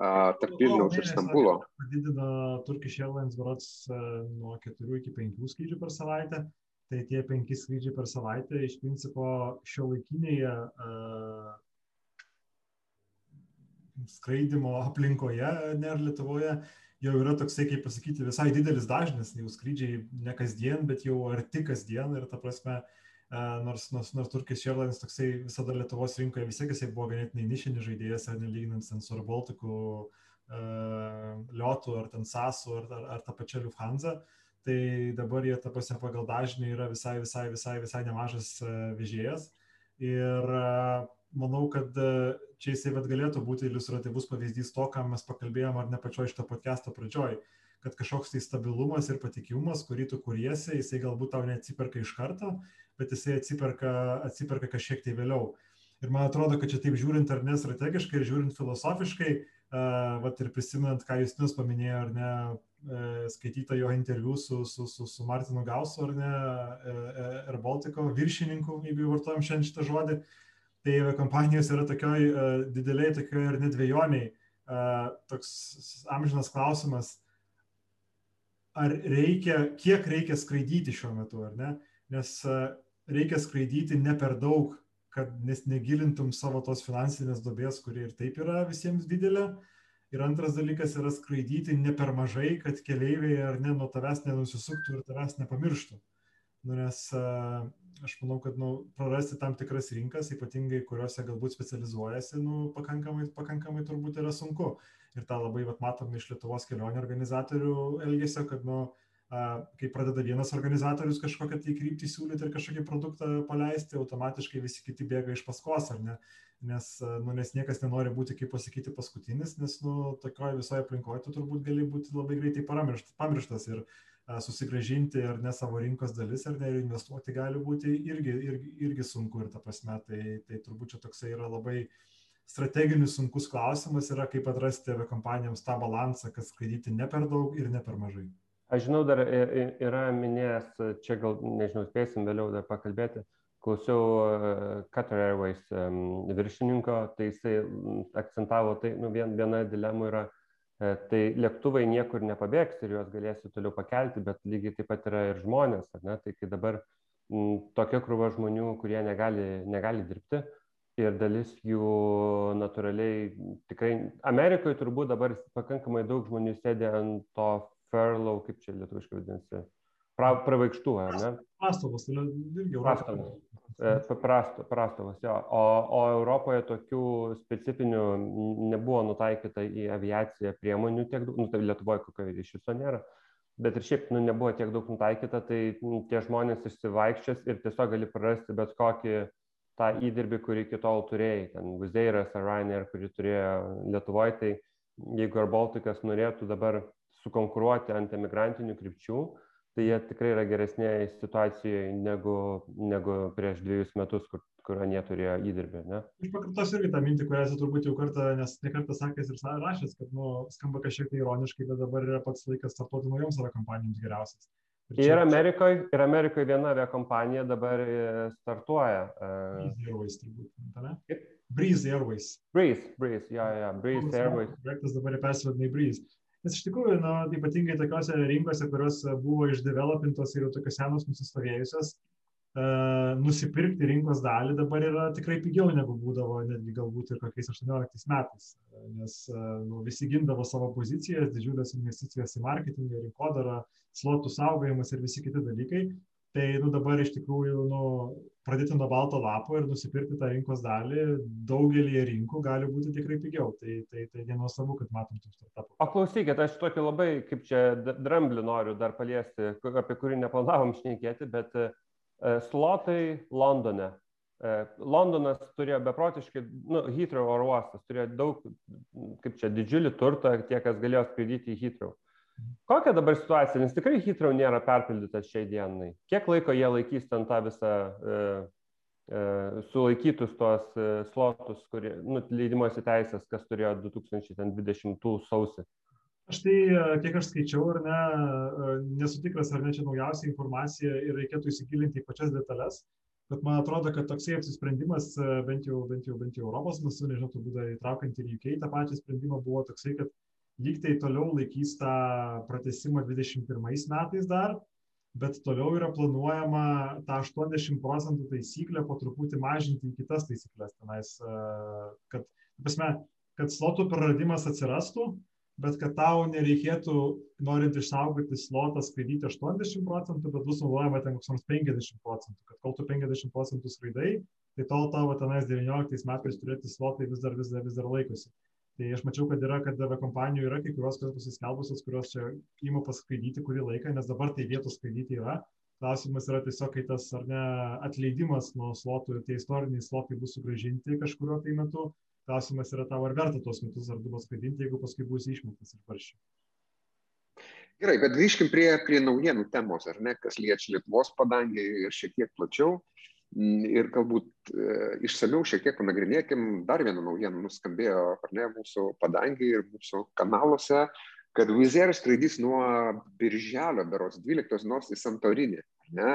a, tarp Vilniaus ir Stambulo. Padidino Turkish Airlines varots nuo 4 iki 5 skrydžių per savaitę, tai tie penki skrydžiai per savaitę iš principo šio laikinėje uh, skraidimo aplinkoje, ne ar Lietuvoje, jau yra toksai, kaip pasakyti, visai didelis dažnis, jau skrydžiai ne kasdien, bet jau arti kasdien ir ta prasme, uh, nors, nors, nors Turkijos Airlines toksai visada Lietuvos rinkoje vis tiek jisai buvo ganėtinai nišinis žaidėjas, ar nelyginant ten su Arbaltiku, uh, Liotu, ar ten Sasu, ar, ar, ar tą pačią Lufthansa. Uh, tai dabar jie ta prasme pagal dažnį yra visai, visai, visai, visai nemažas e, vežėjas. Ir e, manau, kad e, čia jisai bet galėtų būti iliustratyvus pavyzdys to, ką mes pakalbėjom ar ne pačioj šito podcast'o pradžioj, kad kažkoks tai stabilumas ir patikimumas, kurį tu kuriesi, jisai galbūt tau neatsiperka iš karto, bet jisai atsiperka, atsiperka kažkiek tai vėliau. Ir man atrodo, kad čia taip žiūrint ar ne strategiškai ir žiūrint filosofiškai, uh, vat ir prisimenant, ką Justinas paminėjo, ar ne, E, skaityta jo interviu su, su, su, su Martinu Gausu, ar ne, Air e, Baltico viršininku, jeigu vartojam šiandien šitą žodį, tai kompanijos yra tokioj e, dideliai, tokioj ir nedvėjoniai. Toks amžinas klausimas, ar reikia, kiek reikia skraidyti šiuo metu, ar ne? Nes reikia skraidyti ne per daug, kad nes negilintum savo tos finansinės dobės, kuri ir taip yra visiems didelė. Uh, Ir antras dalykas yra skraidyti ne per mažai, kad keleiviai ar ne nuo tavęs nenusisuktų ir tavęs nepamirštų. Nu, nes aš manau, kad nu, prarasti tam tikras rinkas, ypatingai kuriuose galbūt specializuojasi, nu, pakankamai, pakankamai turbūt yra sunku. Ir tą labai vat, matom iš Lietuvos kelionių organizatorių elgesio, kad nu, kai pradeda vienas organizatorius kažkokią tai kryptį siūlyti ir kažkokį produktą paleisti, automatiškai visi kiti bėga iš paskos, ar ne? Nes, nu, nes niekas nenori būti, kaip pasakyti, paskutinis, nes nu, tokioje visoje aplinkoje tu turbūt gali būti labai greitai pamirštas ir a, susigražinti ar ne savo rinkos dalis, ar ne ir investuoti gali būti irgi, irgi, irgi sunku ir ta prasme, tai, tai turbūt čia toksai yra labai strateginis sunkus klausimas yra, kaip atrasti aviakompanijoms tą balansą, kad skraidyti ne per daug ir ne per mažai. Aš žinau, dar yra minėjęs, čia gal, nežinau, spėsim vėliau dar pakalbėti, klausiau e, Qatar Airways viršininko, tai jisai akcentavo, tai nu, vien, viena dilema yra, e, tai lėktuvai niekur nepabėgs ir juos galėsi toliau pakelti, bet lygiai taip pat yra ir žmonės, ne? tai kai dabar tokia krūva žmonių, kurie negali, negali dirbti ir dalis jų natūraliai tikrai Amerikoje turbūt dabar pakankamai daug žmonių sėdė ant to furlough, kaip čia lietuviškai vadinasi, pra, pravaikštų, ar ne? Prastovas, tai irgi prastovas. E, prasto, prastovas, jo. O, o Europoje tokių specifinių nebuvo nutaikyta į aviaciją priemonių tiek daug, nu, tai Lietuvoje kokio iš viso nėra. Bet ir šiaip nu, nebuvo tiek daug nutaikyta, tai nu, tie žmonės išsivaikščios ir tiesiog gali prarasti bet kokį tą įdirbį, kurį iki tol turėjai. Ten Vizeiras ar Ryanair, kurį turėjo Lietuvoje, tai jeigu ar Baltikas norėtų dabar sukonkuruoti ant emigrantinių krypčių, tai jie tikrai yra geresnėje situacijoje negu, negu prieš dviejus metus, kur, kur jie turėjo įdirbį. Ne? Aš pakartosiu irgi tą mintį, kurią esu turbūt jau kartą, nes ne kartą sakęs ir rašęs, kad nu, skamba kažkiek tai ironiškai, bet dabar yra pats laikas startuoti naujoms oro kompanijoms geriausias. Ir, čia... ir Amerikoje, ir Amerikoje viena aviakompanija dabar e, startuoja. Uh... Breeze Airways turbūt, ne? Breeze Airways. Breeze, Breeze, jo, jo, Breeze Airways. Projektas dabar persivadina į Breeze. Nes iš tikrųjų, na, ypatingai tokiuose rinkose, kurios e, buvo išdevelopintos ir jau tokios senos nusistovėjusios, uh, nusipirkti rinkos dalį dabar yra tikrai pigiau negu būdavo netgi galbūt ir kokiais 18 metais. Nes uh, nu, visi gindavo savo pozicijas, didžiulės investicijas į marketingą, rinkodarą, slotų saugojimus ir visi kiti dalykai tai nu dabar iš tikrųjų nu pradėti nuo balto lapo ir nusipirkti tą rinkos dalį daugelyje rinkų gali būti tikrai pigiau. Tai, tai, tai nenuostabu, kad matom tų startupų. O klausykit, aš tokį labai, kaip čia, dramblį noriu dar paliesti, apie kurį neplanavom šnekėti, bet uh, slotai Londone. Uh, Londonas turėjo beprotiškai, nu, Heathrow oro uostas turėjo daug, kaip čia, didžiulį turtą, tie, kas galėjo skraidyti į Heathrow. Kokia dabar situacija, nes tikrai Hitrau nėra perpildytas šiai dienai. Kiek laiko jie laikys ten tą visą e, e, sulaikytus tuos e, slotus, kurie, nu, leidimosi teisės, kas turėjo 2020 sausį? Aš tai, e, kiek aš skaičiau, ar ne, e, nesu tikras, ar ne čia naujausia informacija ir reikėtų įsigilinti į pačias detalės, bet man atrodo, kad toksai apsisprendimas, e, bent jau, bent jau, bent jau Europos mastu, nežinau, turbūt įtraukiant ir UK tą pačią sprendimą, buvo toksai, kad lyg tai toliau laikys tą pratesimą 21 metais dar, bet toliau yra planuojama tą 80 procentų taisyklę po truputį mažinti į kitas taisyklės. Tenais, e, kad, prasme, kad slotų praradimas atsirastų, bet kad tau nereikėtų, norint išsaugoti slotą, skraidyti 80 procentų, bet bus naudojama ten koks nors 50 procentų. Kad kol tu 50 procentų skraidai, tai tol tavo tenais 19 metais turėti slotai vis dar, vis dar, vis dar laikosi. Tai aš mačiau, kad yra, kad kompanijų yra kai kurios, kurios pasiskelbusios, kurios čia įmo paskraidyti kurį laiką, nes dabar tai vietos skraidyti yra. Klausimas yra tiesiog, kai tas ar ne atleidimas nuo slotų ir tie istoriniai slotai bus sugražinti kažkurio tai metu. Klausimas yra tau, ar verta tos metus ar du paskraidinti, jeigu paskui bus išmoktas iš paršių. Gerai, bet grįžkim prie, prie naujienų temos, ar ne, kas liečia Lietuvos padangį ir šiek tiek plačiau. Mm, ir galbūt e, išsamiau šiek tiek panagrinėkim, dar vieną naujieną nuskambėjo, ar ne, mūsų padangį ir mūsų kanaluose, kad Wizz skraidys nuo birželio, beros 12 dienos į Santorinį. Ne,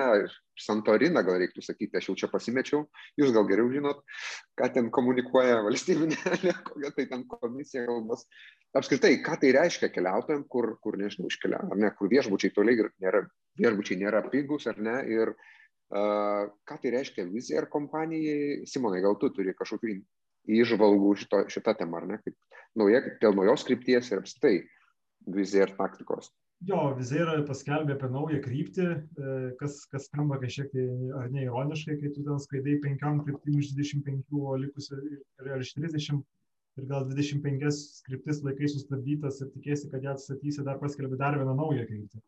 Santoriną gal reiktų sakyti, aš jau čia pasimečiau, jūs gal geriau žinot, ką ten komunikuoja valstybinė, kokia tai ten komisija kalbos. Apskritai, ką tai reiškia keliautojams, kur, kur nežinau, iškeliauja, ar ne, kur viešbučiai toliai nėra, viešbučiai nėra pigus, ar ne, ir uh, Ką tai reiškia vizija ir kompanijai? Simonai, gal tu turi kažkokių įžvalgų šito, šitą temą, ar ne? Kaip nauja, dėl naujos krypties ir apstai vizija ir taktikos. Jo, Vizera paskelbė apie naują kryptį, e, kas, kas skamba kažkiek tai ar ne ironiškai, kai tu ten skaidai penkiam kryptim iš 25, o likusi ir iš 30 ir gal 25 kryptis laikai sustabdytas ir tikėsi, kad ją atstatysi, dar paskelbė dar vieną naują kryptį.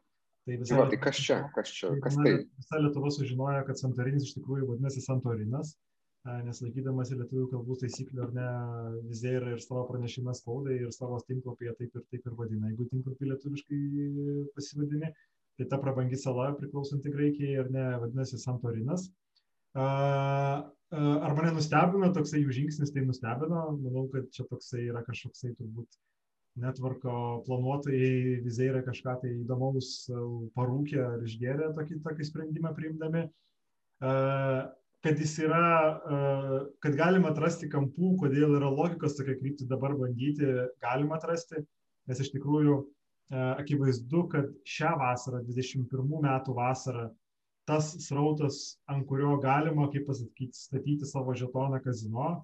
Tai, visa, Va, tai kas čia, kas čia, kas tai? Visa Lietuva sužinojo, kad Santorinis iš tikrųjų vadinasi Santorinas, nes laikydamas lietuvių kalbų taisyklių ar ne, vizė yra ir savo pranešimą spaudai ir savo tinklapyje taip ir taip ir vadina, jeigu tinklapį lietuviškai pasivadini, tai ta prabangi sala priklausanti Graikijai ar ne, vadinasi Santorinas. Ar mane nustebino toksai jų žingsnis, tai nustebino, manau, kad čia toksai yra kažkoksai turbūt netvarko planuotojai vizai yra kažką tai įdomaus e, parūkė ar išgėrė tokį, tokį sprendimą priimdami, e, kad jis yra, e, kad galima atrasti kampų, kodėl yra logikos tokia krypti dabar bandyti, galima atrasti, nes iš tikrųjų akivaizdu, kad šią vasarą, 21 metų vasarą, tas srautas, ant kurio galima, kaip pasakyti, statyti savo žetoną kazino,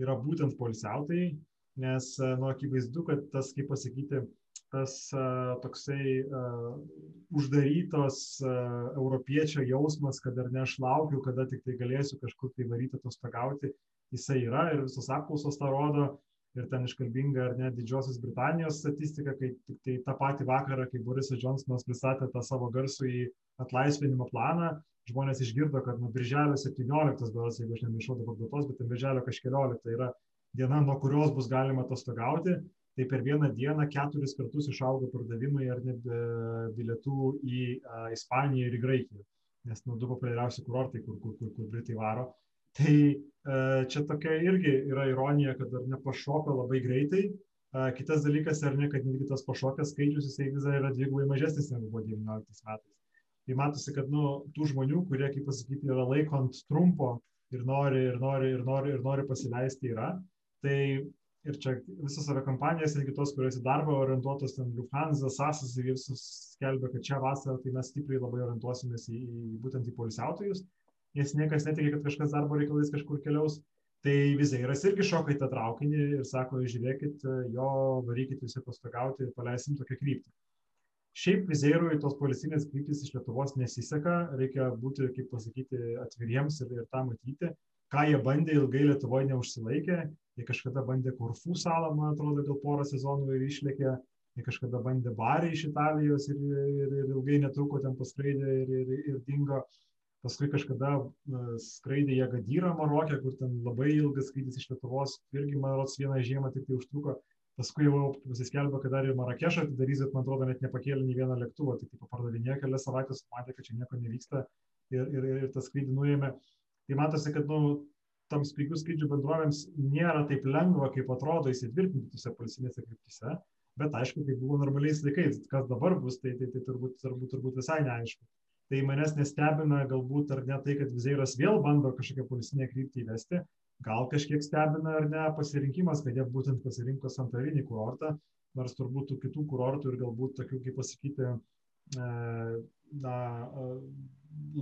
yra būtent polisiautai, nes, nu, akivaizdu, kad tas, kaip pasakyti, tas uh, toksai uh, uždarytos uh, europiečio jausmas, kad ar ne aš laukiu, kada tik tai galėsiu kažkur tai varyti atostogauti, jisai yra ir visos apklausos tą rodo. Ir ten iškalbinga ar ne Didžiosios Britanijos statistika, kai tik tai tą patį vakarą, kai Borisas Johnsonas pristatė tą savo garsų į atlaisvinimo planą, žmonės išgirdo, kad nuo birželio 17, beras, jeigu aš nemaišau dabar datos, bet birželio kažkeliolika yra diena, nuo kurios bus galima atostogauti, tai per vieną dieną keturis kartus išaugo pardavimai ar net bilietų į a, Ispaniją ir į Graikiją, nes nu, du populiariausi kurortai, kur, kur, kur, kur Britai varo. Tai e, čia tokia irgi yra ironija, kad dar nepašoka labai greitai. E, kitas dalykas, ar ne, kad netgi tas pašokęs skaičius, jisai vis dar yra dvigubai mažesnis negu buvo 19 metais. Tai matosi, kad nu, tų žmonių, kurie, kaip pasakyti, yra laikant trumpo ir nori, ir nori, ir nori, ir nori pasileisti yra. Tai ir čia visas aviakompanijas, ir kitos, kurios į darbą orientuotos, ten Lufthansa, Sasas ir visus skelbia, kad čia vasarą tai mes stipriai labai orientuosimės į, į būtent į polisiautojus nes niekas netiki, kad kažkas darbo reikalais kažkur keliaus. Tai vizairas irgi šoka į tą traukinį ir sako, žiūrėkit, jo varykit visi pastogauti ir paleisim tokią kryptį. Šiaip vizairui tos policinės kryptis iš Lietuvos nesiseka, reikia būti, kaip pasakyti, atviriems ir, ir tą matyti. Ką jie bandė, ilgai Lietuvoje neužsilaikė, jie kažkada bandė Korfų salą, man atrodo, gal porą sezonų ir išlėkė, jie kažkada bandė Barį iš Italijos ir, ir, ir ilgai netruko ten paskraidė ir, ir, ir dingo paskui kažkada skraidė į Agadyrą Marokė, kur ten labai ilgas skrydis iš Lietuvos, irgi, man rodos, vieną žiemą tik tai užtruko. Paskui jau pasiskelbė, kad dar ir Marakešą atidarys, bet man atrodo, net nepakėlė nei vieną lėktuvą, tik tai pardavinėjo kelias savaitės, matė, kad čia nieko nevyksta ir, ir, ir tą skrydį nuėmė. Tai matosi, kad nu, tam spigių skrydžių bendrovėms nėra taip lengva, kaip atrodo įsitvirtinti tose policinėse kryptise, bet aišku, tai buvo normaliais laikais, kas dabar bus, tai, tai, tai turbūt, turbūt, turbūt visai neaišku. Tai manęs nestebina galbūt ar ne tai, kad Vizeiras vėl bando kažkokią policinę kryptį įvesti, gal kažkiek stebina ar ne pasirinkimas, kad jie būtent pasirinko Santorinį kurortą, nors turbūt tų kitų kurortų ir galbūt tokių, kaip pasakyti, e, na, e,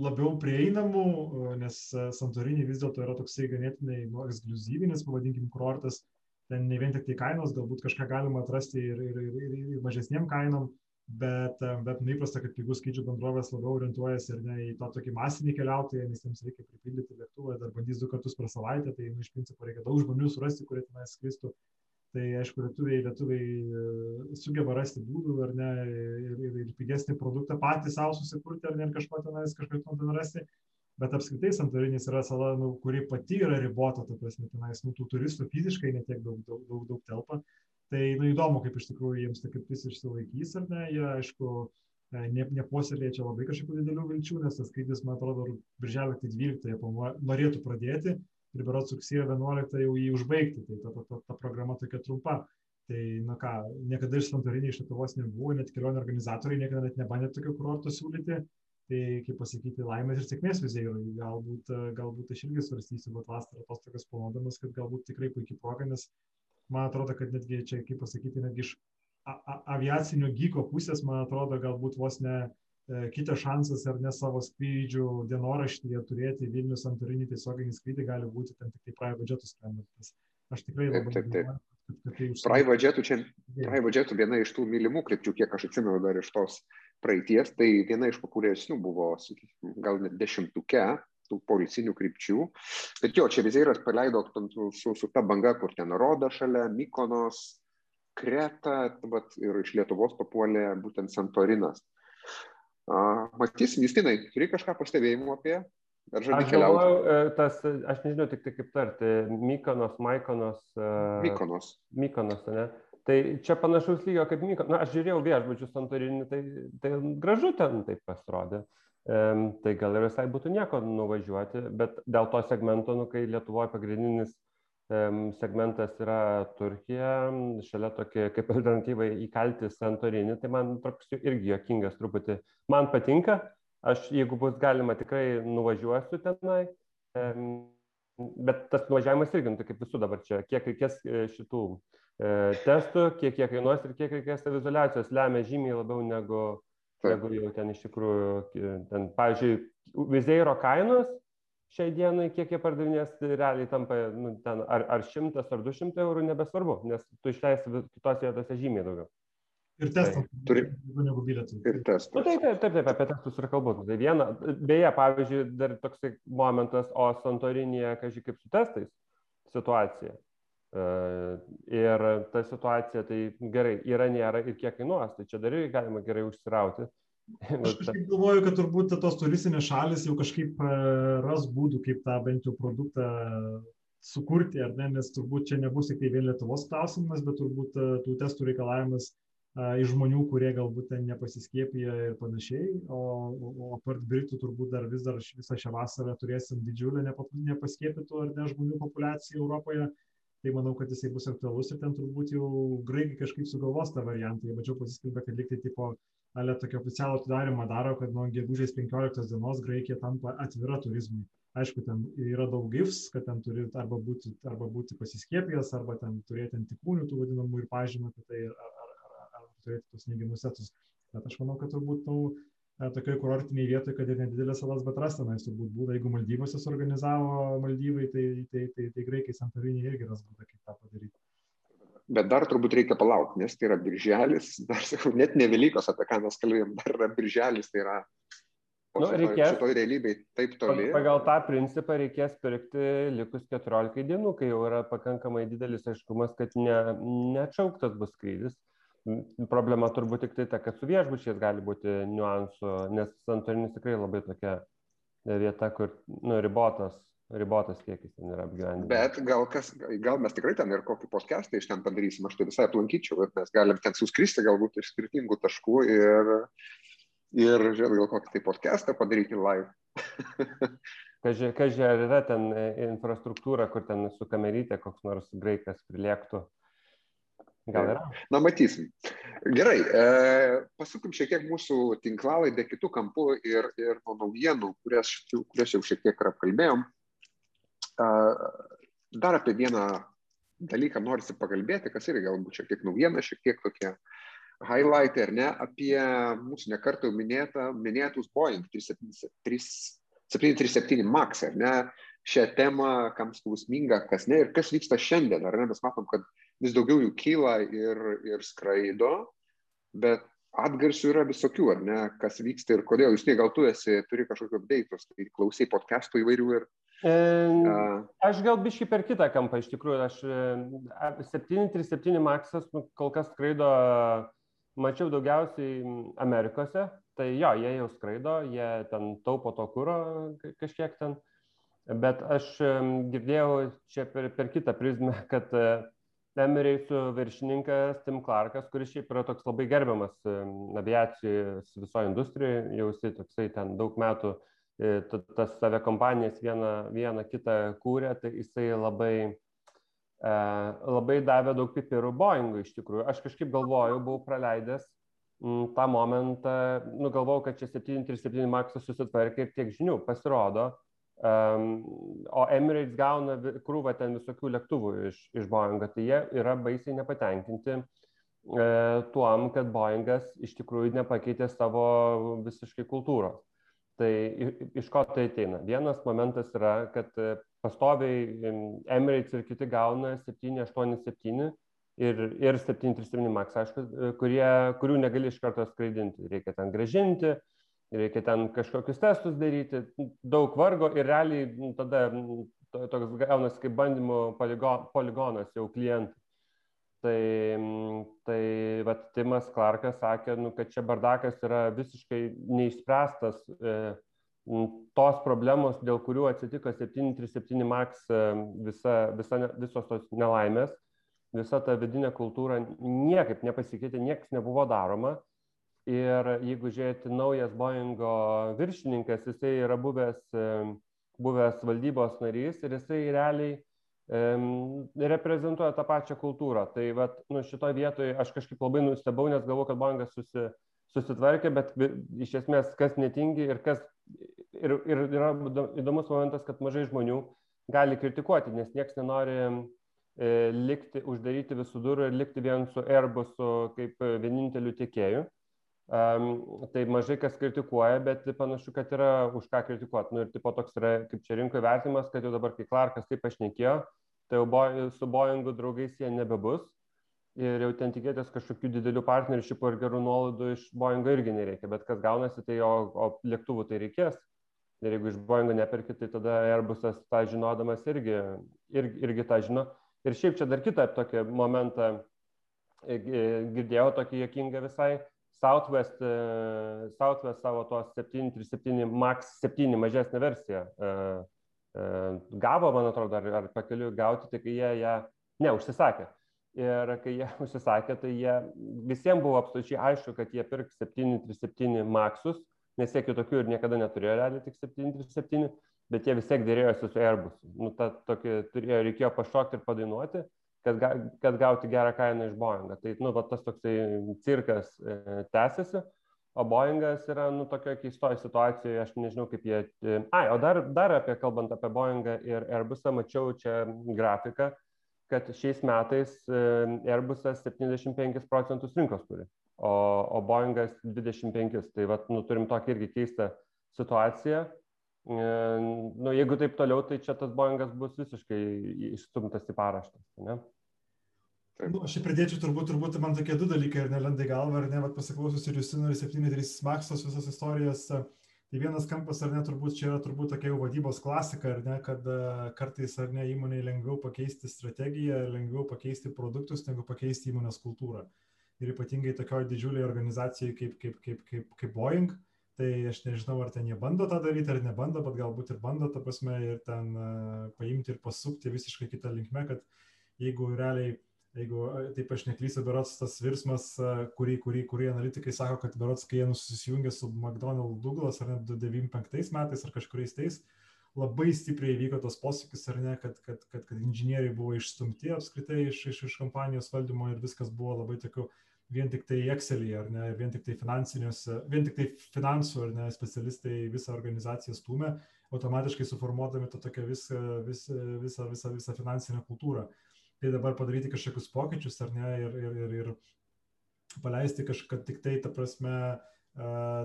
labiau prieinamų, e, nes Santorinį vis dėlto yra toksai ganėtinai nu, ekskluzyvinis, pavadinkim, kurortas, ten ne vien tik tai kainos, galbūt kažką galima atrasti ir, ir, ir, ir, ir mažesniem kainom, bet, bet nu, įprasta, kad pigų skrydžių bendrovės labiau orientuojasi ir ne į tą tokį masinį keliautoją, nes jiems reikia pripildyti lėktuvą, dar bandys du kartus per savaitę, tai nu, iš principo reikia daug žmonių surasti, kurie tenai skristų. Tai aišku, lietuviai, lietuviai e, sugeba rasti būdų ar ne ir, ir, ir pigesnį produktą patys savo susikurti ar ne ir kažko tenais kažką ten rasti. Bet apskritai Santorinis yra sala, nu, kuri pati yra ribota, ta prasme, tenais nu, tų turistų fiziškai netiek daug, daug, daug, daug telpa tai nu, įdomu, kaip iš tikrųjų jiems ta kryptis išsilaikys ar ne. Jie, aišku, e, ne, nepuoselėja čia labai kažkokių didelių vilčių, nes tas skrydis, man atrodo, birželio 12 jie norėtų pradėti ir berots rugsėjo 11 jau jį užbaigti. Tai ta, ta, ta, ta programa tokia trumpa. Tai, na ką, niekada iš Santorinį iš Lietuvos nebuvo, net kelionių organizatoriai niekada net nebandė tokio kurorto siūlyti. Tai, kaip pasakyti, laimės ir sėkmės vizėjai. Galbūt, galbūt aš irgi svarstysiu, bet vasarą tos tokias planuodamas, kad galbūt tikrai puikiai proga, nes man atrodo, kad netgi čia, kaip pasakyti, netgi iš aviacinio gyko pusės, man atrodo, galbūt vos ne kitas šansas ar ne savo skrydžių dienoraštyje turėti Vilnius Santorinį tiesioginį skrydį gali būti ten tik tai private jetų skrendantis. Aš tikrai labai taip, taip, taip. Tai private jetų čia, private jetų viena iš tų mylimų krypčių, kiek aš atsimenu dar iš tos praeities, tai viena iš populiaresnių buvo, sakykim, gal net dešimtuke, tų policinių krypčių. Bet jo, čia vizieras paleido su, su ta banga, kur ten roda šalia, Mykonos, Kreta, vat, ir iš Lietuvos papuolė būtent Santorinas. Uh, matysim, Justinai, turi kažką pastebėjimų apie? Ar žadi keliauti? E, tas, aš nežinau tik tai kaip tarti, Mykonos, Maikonos. Uh, Mykonos. Mykonos, ne? Tai čia panašaus lygio kaip Mykonos. Na, aš žiūrėjau viešbučių Santorinį, tai, tai gražu ten taip pasirodė tai gal ir visai būtų nieko nuvažiuoti, bet dėl to segmento, nu, kai Lietuvoje pagrindinis segmentas yra Turkija, šalia tokia kaip alternatyvai įkalti Santorinį, tai man toks irgi jokingas truputį. Man patinka, aš jeigu bus galima tikrai nuvažiuosiu tenai, bet tas nuvažiavimas irgi, nu, tai kaip visų dabar čia, kiek reikės e, šitų e, testų, kiek jie kainuos ir kiek reikės savizolacijos, lemia žymiai labiau negu negu jau ten iš tikrųjų, ten, pavyzdžiui, Vizeiro kainos šiai dienai, kiek jie pardavinės, tai realiai tampa nu, ten, ar, ar 100 ar 200 eurų nebesvarbu, nes tu išleisi kitose vietose žymiai daugiau. Ir testas. Turi. Negu bilietų. Ir testas. Nu, taip, taip, taip, taip, apie testus ir kalbu. Tai viena, beje, pavyzdžiui, dar toksai momentas, o Santorinėje, kažkaip kaip su testais situacija. Uh, ir ta situacija, tai gerai, yra, nėra ir kiek kainuos, tai čia dar irgi galima gerai užsirauti. Aš kažkaip galvoju, kad turbūt tos turistinės šalis jau kažkaip e, ras būdų, kaip tą bent jau produktą sukurti, ar ne, nes turbūt čia nebus tik tai vien Lietuvos klausimas, bet turbūt e, tų testų reikalavimas e, iš žmonių, kurie galbūt ten nepasiskiepija ir panašiai, o, o apart Britų turbūt dar vis dar visą šią vasarą turėsim didžiulę nepaskiepytų ar ne žmonių populiaciją Europoje. Tai manau, kad jisai bus aktualus ir ten turbūt jau graikai kažkaip sugalvos tą variantą. Jie mačiau pasiskelbė, kad liktai tipo ale tokį oficialų atidarimą daro, kad nuo gegužės 15 dienos Graikija tampa atvira turizmui. Aišku, ten yra daug gifs, kad ten turi arba būti, arba būti pasiskiepijęs, arba ten turėti antikūnių tų vadinamų ir pažymą apie tai, ar, ar, ar, ar turėti tos neigiamus setus. Bet aš manau, kad turbūt nu, tokioje kurortinėje vietoje, kad ir nedidelės salas, bet ras tenais turbūt būdą, jeigu Maldyvose suorganizavo Maldyvai, tai, tai, tai, tai graikai Santorinė irgi ras būdą, kaip tą padaryti bet dar turbūt reikia palaukti, nes tai yra birželis, dar sakau, net ne Velykos, apie ką mes kalbėjom, dar yra birželis, tai yra nu, šitoj, reikės, šitoj realybėj taip toli. Pagal tą principą reikės pirkti likus 14 dienų, kai jau yra pakankamai didelis aiškumas, kad ne, neatšauktas bus skrydis. Problema turbūt tik tai ta, kad su viešbučiais gali būti niuansų, nes Santorinis tikrai labai tokia vieta, kur nu, ribotas ribotas kiekis ten yra apgyvendinimo. Bet gal, kas, gal mes tikrai ten ir kokį podcastą iš ten padarysim, aš tai visai aplankyčiau, bet mes galim ten suskristi galbūt iš skirtingų taškų ir, ir žiūrėt, gal kokį tai podcastą padaryti live. Kažkai ar yra ten e, infrastruktūra, kur ten su kamerytė koks nors graikas prilėktų. Gal yra? Na, matysim. Gerai, e, pasukim šiek tiek mūsų tinklalaidę kitų kampų ir, ir nuo naujienų, kurias, kurias jau šiek tiek ir apkalbėjom. Dar apie vieną dalyką norisi pakalbėti, kas irgi galbūt šiek tiek naujiena, šiek tiek tokie highlightai, ar ne, apie mūsų nekartą minėtą, minėtus Boeing 737 MAX, ar ne, šią temą, kam skausminga, kas ne, ir kas vyksta šiandien, ar ne, mes matom, kad vis daugiau jų kyla ir, ir skraido, bet atgarsių yra visokių, ar ne, kas vyksta ir kodėl. Jūs tai gal tu esi, turi kažkokiu update'us, tai klausai podcastų įvairių ir... E, aš gal biškai per kitą kampą, iš tikrųjų, aš 737 e, Maxas nu, kol kas skraido, mačiau daugiausiai Amerikose, tai jo, jie jau skraido, jie ten taupo to kūro kažkiek ten, bet aš girdėjau čia per, per kitą prizmę, kad Emirates viršininkas Tim Clarkas, kuris šiaip yra toks labai gerbiamas aviacijos visoje industrijoje, jau jisai toksai ten daug metų e, tas save kompanijas vieną, vieną kitą kūrė, tai jisai labai, e, labai davė daug pipirų Boeingui iš tikrųjų. Aš kažkaip galvojau, buvau praleidęs tą momentą, nugalvojau, kad čia 737 Maxas susitvarkė ir tiek žinių pasirodo, Um, o Emirates gauna krūvą ten visokių lėktuvų iš, iš Boeing'o, tai jie yra baisiai nepatenkinti e, tuom, kad Boeing'as iš tikrųjų nepakeitė savo visiškai kultūros. Tai iš ko tai ateina? Vienas momentas yra, kad e, pastoviai Emirates ir kiti gauna 787 ir, ir 737 MAX, aišku, e, kurie, kurių negali iš karto skraidinti. Reikia ten gražinti, reikia ten kažkokius testus daryti, daug vargo ir realiai tada toks gaunasi kaip bandymų poligonas jau klientų. Tai, tai vat, Timas Clarkas sakė, nu, kad čia bardakas yra visiškai neišspręstas e, tos problemos, dėl kurių atsitiko 737 MAX e, visa, visa, visos tos nelaimės, visa ta vidinė kultūra niekaip nepasikeitė, niekas nebuvo daroma. Ir jeigu žiūrėti naujas Boeingo viršininkas, jisai yra buvęs, buvęs valdybos narys ir jisai realiai reprezentuoja tą pačią kultūrą. Tai vat, nu, šitoje vietoje aš kažkaip labai nustebau, nes galvoju, kad Boeingas susi, susitvarkė, bet iš esmės kas netingi ir kas... Ir, ir yra įdomus momentas, kad mažai žmonių gali kritikuoti, nes niekas nenori e, likti, uždaryti visų durų ir likti vien su Airbusu kaip vieninteliu tiekėju Um, tai mažai kas kritikuoja, bet panašu, kad yra už ką kritikuoti. Nu, ir tipo toks yra, kaip čia rinkoje vertimas, kad jau dabar, kai Clarkas taip pašnekėjo, tai jau bo, su Boeingu draugais jie nebebus. Ir jau ten tikėtis kažkokių didelių partneršipų ir gerų nuolaidų iš Boeingo irgi nereikia. Bet kas gaunasi, tai o, o lėktuvų tai reikės. Ir jeigu iš Boeingo neperki, tai tada Airbusas tą žinodamas irgi, irgi, irgi tą žino. Ir šiaip čia dar kitą tokį momentą e, girdėjau, tokį jokingą visai Southwest, uh, Southwest savo tos 737 MAX 7 mažesnę versiją gavo, man atrodo, ar, ar pakeliu gauti, tai kai jie ją, ne, užsisakė. Ir kai jie užsisakė, tai jie, visiems buvo absoliučiai aišku, kad jie pirks 737 Maxus, nes jie kitokių ir niekada neturėjo realiai tik 737, bet jie vis tiek dėrėjosi su Airbus. Nu, ta, tokį, turėjo, reikėjo pašokti ir padainuoti kad, ga, kad gauti gerą kainą iš Boeingą. Tai, nu, va, tas toksai cirkas e, tęsiasi, o Boeingas yra, nu, tokioje keistoje situacijoje, aš nežinau, kaip jie... E, ai, o dar, dar apie, kalbant apie Boeingą ir Airbusą, mačiau čia grafiką, kad šiais metais e, Airbusas 75 procentus rinkos turi, o, o Boeingas 25. Tai, va, nu, turim tokį irgi keistą situaciją. E, nu, jeigu taip toliau, tai čia tas Boeingas bus visiškai išstumtas į paraštę. Ne? Nu, aš pridėčiau turbūt, turbūt man tokie du dalykai, ar nelenda į galvą, ar ne, bet pasiklausus ir Justino ir 73 Maxos visas istorijas, tai vienas kampas, ar ne, turbūt čia yra turbūt tokia jau vadybos klasika, ar ne, kad kartais, ar ne, įmoniai lengviau pakeisti strategiją, lengviau pakeisti produktus, negu pakeisti įmonės kultūrą. Ir ypatingai tokioje didžiulėje organizacijoje kaip, kaip, kaip, kaip, kaip Boeing, tai aš nežinau, ar ten jie bando tą daryti, ar nebando, bet galbūt ir bando, ta prasme, ir ten uh, paimti ir pasukti visiškai kitą linkmę, kad jeigu realiai jeigu taip aš neklysiu, berots tas virsmas, kurį, kurį, kurį analitikai sako, kad berots, kai jie susijungė su McDonald Douglas ar net 95 metais ar kažkuriais tais, labai stipriai įvyko tas posūkis, ar ne, kad, kad, kad, kad inžinieriai buvo išstumti apskritai iš, iš, iš kompanijos valdymo ir viskas buvo labai tokiu vien tik tai Excelį, ar ne, vien tik tai finansiniuose, vien tik tai finansų, ar ne, specialistai visą organizaciją stumė, automatiškai suformuodami tą tokią visą, visą, visą, visą, finansinę kultūrą tai dabar padaryti kažkokius pokyčius ar ne ir, ir, ir, ir paleisti kažką tik tai, ta prasme,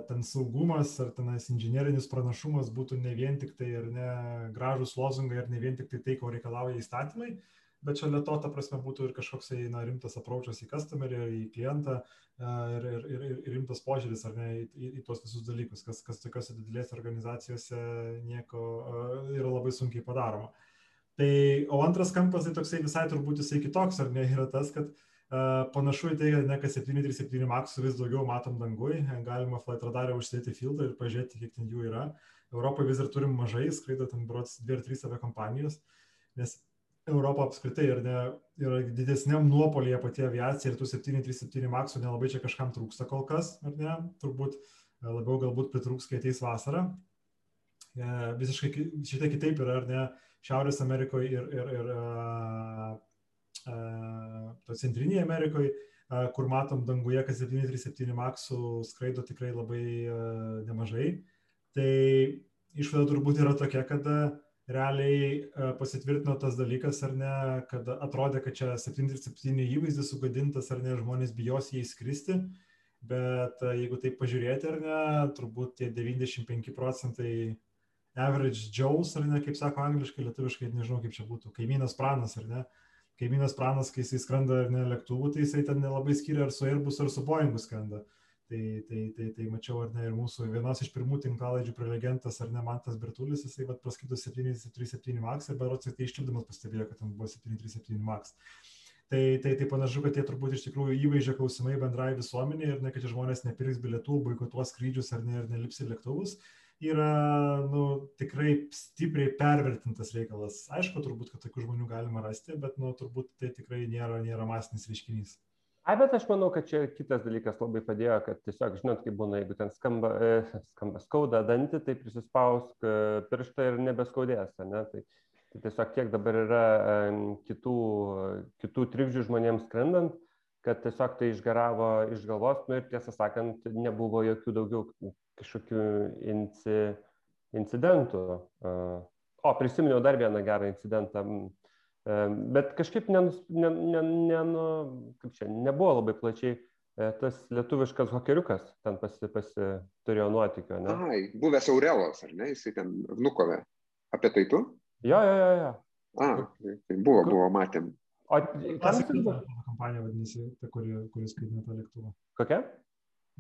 ten saugumas ar tenais inžinierinis pranašumas būtų ne vien tik tai ir ne gražus lozungai ir ne vien tik tai tai, ko reikalauja įstatymai, bet šalia to, ta prasme, būtų ir kažkoks na, rimtas approachas į customerį, į klientą ir, ir, ir, ir rimtas požiūris ar ne į, į, į tuos visus dalykus, kas, kas tokiuose didelėse organizacijose nieko yra labai sunkiai padaroma. Uh, Tai, o antras kampas, tai toksai visai turbūt jisai kitoks, ar ne, yra tas, kad uh, panašu į tai, kad ne kas 737 MAX vis daugiau matom dangui, galima flight radarą užsėti filtrą ir pažiūrėti, kiek ten jų yra. Europoje vis dar turim mažai, skraido ten brots 2 ar 3 avia kompanijos, nes Europa apskritai ir ne, yra didesniam nuopolėje pati aviacija ir tų 737 MAX nelabai čia kažkam trūksta kol kas, ar ne, turbūt labiau galbūt pritrūks, kai ateis vasara. E, visiškai šitai kitaip yra, ar ne, Šiaurės Amerikoje ir, ir, ir uh, uh, Centrinėje Amerikoje, kur matom danguje, kad 737 maksų skraido tikrai labai uh, nemažai. Tai išvada turbūt yra tokia, kad realiai pasitvirtino tas dalykas, ar ne, kad atrodė, kad čia 737 įvaizdis sugadintas, ar ne, žmonės bijos jį įskristi. Bet jeigu taip pažiūrėti, ar ne, turbūt tie 95 procentai average Joe's, ar ne, kaip sako angliškai, lietuviškai, nežinau kaip čia būtų, kaimynas pranas, ar ne. Kaimynas pranas, kai jisai skrenda ar ne lėktuvu, tai jisai ten nelabai skiria ar su Airbus ar su Boeingu skrenda. Tai, tai, tai, tai mačiau, ar ne, ir mūsų vienas iš pirmų tinklalaidžių prelegentas, ar ne, Mantas Bertulis, jisai vat praskaido 737 MAX ir berots tai išlipdamas pastebėjo, kad ten buvo 737 MAX. Tai, tai, tai panašu, kad tie turbūt iš tikrųjų įvaizdžio klausimai bendrai visuomenė ir ne, kad žmonės nepirks bilietų, boikotuos skrydžius ar ne, ir nelips į lėktuvus, yra nu, tikrai stipriai pervertintas reikalas. Aišku, turbūt, kad tokių žmonių galima rasti, bet nu, turbūt tai tikrai nėra, nėra masinis reiškinys. Ai, bet aš manau, kad čia kitas dalykas labai padėjo, kad tiesiog, žinot, kaip būna, jeigu ten skamba, e, skamba skauda dantį, tai prisispausk e, pirštą ir nebeskaudės, ne? Tai, tai tiesiog kiek dabar yra e, kitų, kitų trikdžių žmonėms skrendant, kad tiesiog tai išgaravo iš galvos, nu ir tiesą sakant, nebuvo jokių daugiau kažkokių inci, incidentų. O, prisiminiau dar vieną gerą incidentą, bet kažkaip nenus, ne, ne, ne, nu, kaip čia, nebuvo labai plačiai e, tas lietuviškas hokeriukas ten pasi, pasi turėjo nuotikio, ne? Ai, buvęs Aurelas, ar ne, jisai ten Vnukove. Apie tai tu? Jo, jo, jo, jo. A, tai buvo, buvo, matėm. O Classic ten Jet, ta kompanija vadinasi, ta, kuri, kuris skaitino tą lėktuvą. kokia?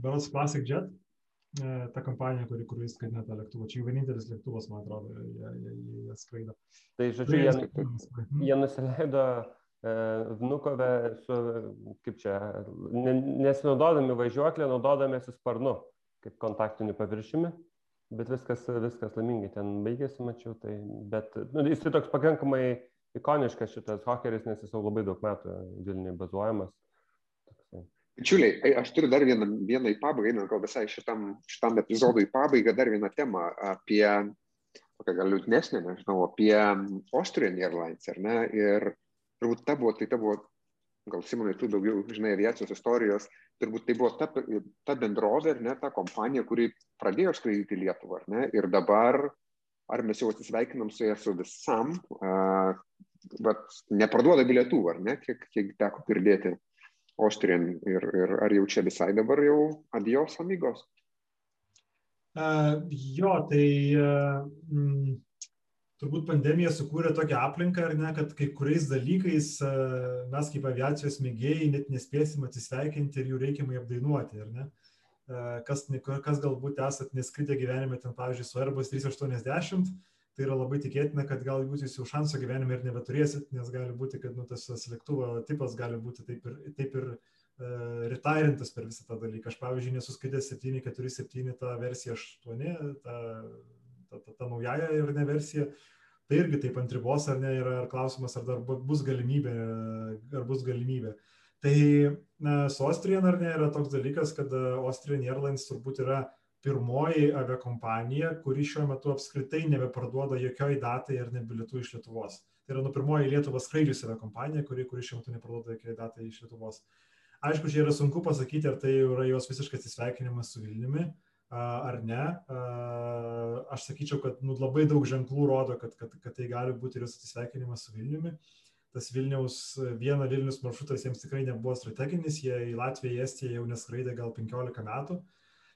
Berods Classic Jet, ta kompanija, kuri, kuri skaitino tą lėktuvą. Čia jų vienintelis lėktuvas, man atrodo, jie, jie, jie, skraido. Tai žodžiu, jie, Mhm. jie nusileido e, Vnukove su, kaip čia, ne, nesinaudodami važiuoklę, naudodamėsi sparnu, kaip kontaktiniu paviršiumi. Bet viskas, viskas laimingai ten baigėsi, mačiau. Tai, bet nu, jis tai toks pakankamai ikoniškas šitas hokeris, nes jis jau labai daug metų Vilniuje bazuojamas. Bičiuliai, ai, aš turiu dar vieną, vieną į pabaigą, einant gal visai šitam, šitam epizodui į pabaigą, dar vieną temą apie, tokią gal liūdnesnę, nežinau, apie Austrian Airlines, ar ne? Ir turbūt ta buvo, tai ta buvo, gal Simonai, tu daugiau žinai aviacijos istorijos, turbūt tai buvo ta, ta bendrovė, ar ne, ta kompanija, kuri pradėjo skraidyti Lietuvą, ar ne? Ir dabar, ar mes jau atsisveikinam su ją su visam, bet neparduoda bilietų, ar ne, kiek, kiek teko girdėti. Austrian ir, ir ar jau čia visai dabar jau adios amigos? Uh, jo, tai uh, mm, turbūt pandemija sukūrė tokią aplinką, ar ne, kad kai kuriais dalykais uh, mes kaip aviacijos mėgėjai net nespėsim atsisveikinti ir jų reikiamai apdainuoti, ar ne? Uh, kas, kas galbūt esat neskridę gyvenime ten, pavyzdžiui, su Airbus 380, tai yra labai tikėtina, kad galbūt jūs jau šanso gyvenime ir nebeturėsit, nes gali būti, kad nu, tas, lėktuvo tipas gali būti taip ir, taip ir uh, retairintas per visą tą dalyką. Aš, pavyzdžiui, nesuskaitęs 747 tą versiją 8, tą, tą, tą, tą naująją ir ne versiją. Tai irgi taip ant ribos, ar ne, yra klausimas, ar dar bus galimybė, ar bus galimybė. Tai na, su Austrian ar ne yra toks dalykas, kad Austrian Airlines turbūt yra pirmoji aviakompanija, kuri šiuo metu apskritai nebeparduoda jokioj datai ir nebilietų iš Lietuvos. Tai yra nu pirmoji Lietuvą skraidžiusi aviakompanija, kuri, kuri šiuo metu neparduoda jokioj datai iš Lietuvos. Aišku, čia yra sunku pasakyti, ar tai yra jos visiškas atsisveikinimas su Vilniumi ar ne. Aš sakyčiau, kad nu, labai daug ženklų rodo, kad, kad, kad tai gali būti ir jos atsisveikinimas su Vilniumi. Tas Vilniaus, viena Vilnius maršrutas jiems tikrai nebuvo strateginis, jie į Latviją, į Estiją jau neskraidė gal 15 metų.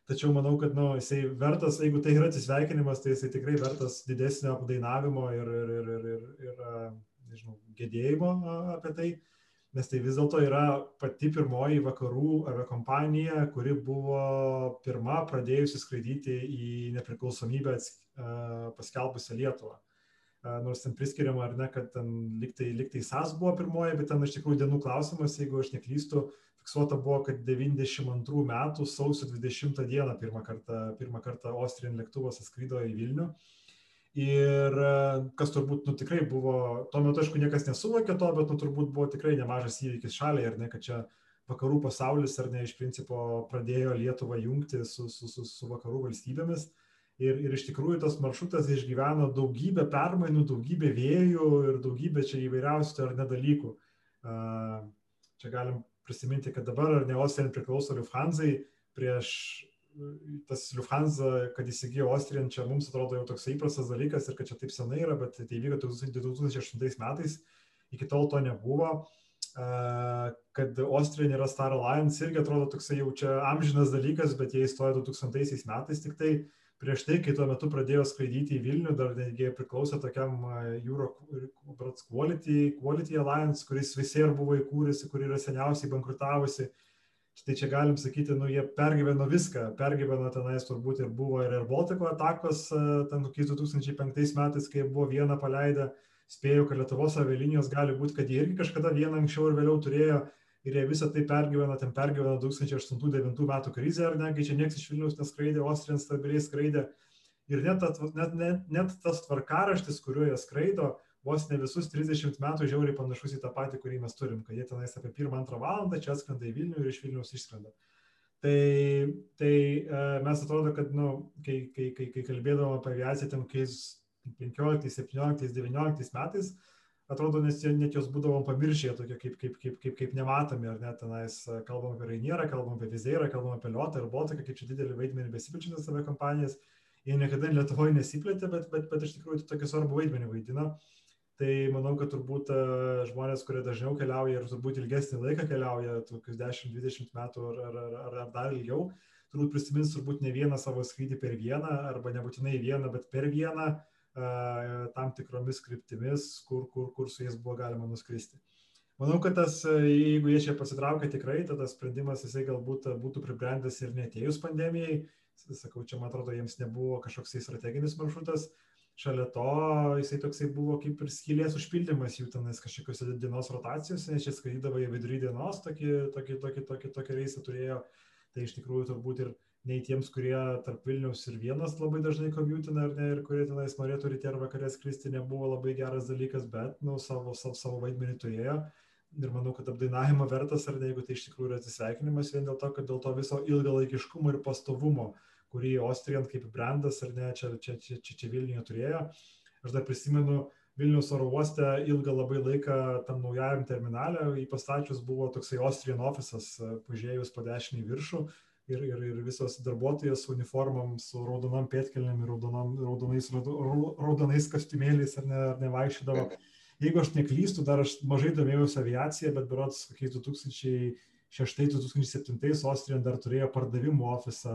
Tačiau manau, kad nu, jisai vertas, jeigu tai yra atsisveikinimas, tai jisai tikrai vertas didesnio apdainavimo ir, ir, ir, ir, ir, ir nežinau, gedėjimo apie tai, nes tai vis dėlto yra pati pirmoji vakarų aviakompanija, kuri buvo pirma pradėjusi skraidyti į nepriklausomybę paskelbusią Lietuvą. Nors ten priskiriama ar ne, kad ten liktai, liktai SAS buvo pirmoji, bet ten iš tikrųjų dienų klausimas, jeigu aš neklystu, fiksuota buvo, kad 92 metų sausio 20 dieną pirmą kartą, pirmą kartą Austrian lėktuvas atskrido į Vilnių. Ir kas turbūt, nu tikrai buvo, tuo metu, aišku, niekas nesuvokė to, bet, nu turbūt buvo tikrai nemažas įvykis šaliai, ar ne, kad čia vakarų pasaulis, ar ne, iš principo pradėjo Lietuvą jungti su, su, su, su vakarų valstybėmis. Ir, ir iš tikrųjų tas maršrutas išgyveno daugybę permainų, daugybę vėjų ir daugybę čia įvairiausių ar nedalykų. Čia galim prisiminti, kad dabar ar ne Austrijan priklauso Lufthansai, prieš tas Lufthansa, kad įsigijo Austrijan, čia mums atrodo jau toks įprastas dalykas ir kad čia taip senai yra, bet tai vyko 2008 metais, iki tol to nebuvo. Kad Austrijan yra Star Alliance irgi atrodo toksai jau čia amžinas dalykas, bet jie įstojo 2000 metais tik tai prieš tai, kai tuo metu pradėjo skraidyti į Vilnių, dar netgi priklausė tokiam Euro Quality, Quality Alliance, kuris visi ir buvo įkūrėsi, kuri yra seniausiai bankrutavusi. Tai čia galim sakyti, nu jie pergyveno viską, pergyveno tenais turbūt ir buvo ir Air Baltico atakos, ten kokiais 2005 metais, kai buvo vieną paleidę, spėjau, kad Lietuvos avialinijos gali būti, kad jie irgi kažkada vieną anksčiau ir vėliau turėjo ir jie visą tai pergyveno, ten pergyveno 2008-2009 metų krizę, ar ne, kai čia niekas iš Vilnius neskraidė, Austrijan stabiliai skraidė. Ir net, net, net, net tas tvarkaraštis, kuriuo jie skraido, vos ne visus 30 metų žiauriai panašus į tą patį, kurį mes turim, kad jie tenais apie 1-2 valandą čia atskrenda į Vilnių ir iš Vilniaus išskrenda. Tai, tai mes atrodo, kad, nu, kai, kai, kai, kai kalbėdavom apie aviaciją ten kokiais 15, 17, 19 metais, atrodo, nes net jos būdavom pamiršę, tokie kaip, kaip, kaip, kaip, kaip nematomi, ar net tenais kalbam apie Rainierą, kalbam apie Vizėrą, kalbam apie Liotą ir Baltiką, kaip čia didelį vaidmenį besiplečiantis save kompanijas. Jie niekada Lietuvoje nesiplėtė, bet, bet, bet iš tikrųjų tokį svarbų vaidmenį vaidina. Tai manau, kad turbūt žmonės, kurie dažniau keliauja ir turbūt ilgesnį laiką keliauja, tokius 10-20 metų ar, ar, ar, ar dar ilgiau, turbūt prisimins turbūt ne vieną savo skrydį per vieną, arba nebūtinai vieną, bet per vieną tam tikromis kryptimis, kur, kur, kur su jais buvo galima nuskristi. Manau, kad tas, jeigu jie čia pasitraukia tikrai, tada sprendimas jisai galbūt būtų pribrendęs ir netėjus pandemijai. Sakau, čia man atrodo, jiems nebuvo kažkoks strateginis maršrutas. Šalia to jisai toksai buvo kaip ir skylės užpildymas jų tenais kažkokiuose dienos rotacijose, nes čia skraidydavo į vidurį dienos, tokį, tokį, tokį, tokį, tokį reisą turėjo. Tai iš tikrųjų turbūt ir nei tiems, kurie tarp Vilniaus ir vienas labai dažnai komiutina ar ne, ir kurie tenais norėtų ryte ar vakarė skristi, nebuvo labai geras dalykas, bet, nu, savo, savo, savo vaidmenį turėjo. Ir manau, kad apdainavimo vertas, ar ne, jeigu tai iš tikrųjų yra atsisveikinimas, vien dėl to, kad dėl to viso ilgalaikiškumo ir pastovumo, kurį Austrijan kaip brandas, ar ne, čia, čia, čia, čia, čia Vilniuje turėjo. Aš dar prisimenu, Vilnius oro uoste ilgą labai laiką tam naujajam terminale, jį pastačius buvo toksai Austrian ofisas, pažiūrėjus po dešinį viršų, ir, ir, ir visos darbuotojas su uniformom, su raudonom pėtkelėm ir raudonom, raudonais, raudonais kostiumėliais ar, ne, ar nevaikščiodavo. Jeigu aš neklystu, dar aš mažai domėjausi aviaciją, bet berots kokiais 2006-2007 Austrijan dar turėjo pardavimų ofisą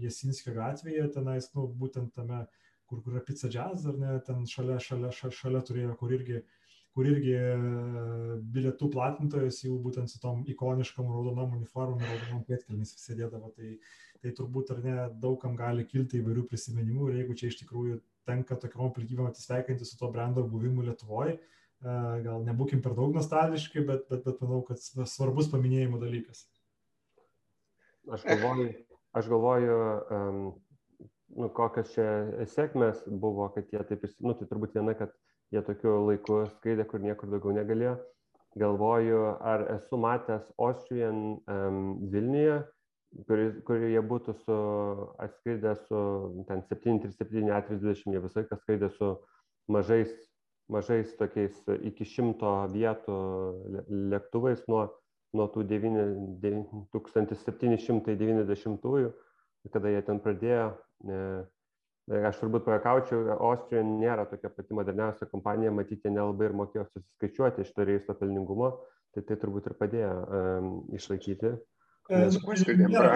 Jasinskio gatvėje, tenais, nu, būtent tame, kur, kur yra pizza jazz, ar ne, ten šalia, šalia, šalia, šalia turėjo, kur irgi uh, kur irgi e, bilietų platintojas jau būtent su tom ikoniškom raudonom uniformom ir raudonom pėtkelmis sėdėdavo. Tai, tai turbūt ar ne daugam gali kilti įvairių prisiminimų ir jeigu čia iš tikrųjų tenka tokiam aplinkybėm atsisveikinti su to brendo buvimu Lietuvoje, gal nebūkim per daug nostalgiški, bet, bet, bet manau, kad svarbus paminėjimo dalykas. Aš galvoju, aš galvoju um, nu, kokios čia sėkmės buvo, kad jie taip, nu, tai turbūt viena, kad jie tokiu laiku skraidė, kur niekur daugiau negalėjo. Galvoju, ar esu matęs Austrian um, Vilniuje, kur, kur jie būtų su, atskridę su ten 737 A320, jie visą laiką skraidė su mažais, mažais tokiais iki šimto vietų lėktuvais nuo, nuo tų 9, 1790-ųjų, kada jie ten pradėjo. E, Aš turbūt pakaučiau, Austrijan nėra tokia pati moderniausia kompanija, matyti nelabai ir mokėjo susiskaičiuoti iš to reisto pelningumo, tai tai turbūt ir padėjo um, išlaikyti. Nes, nėra,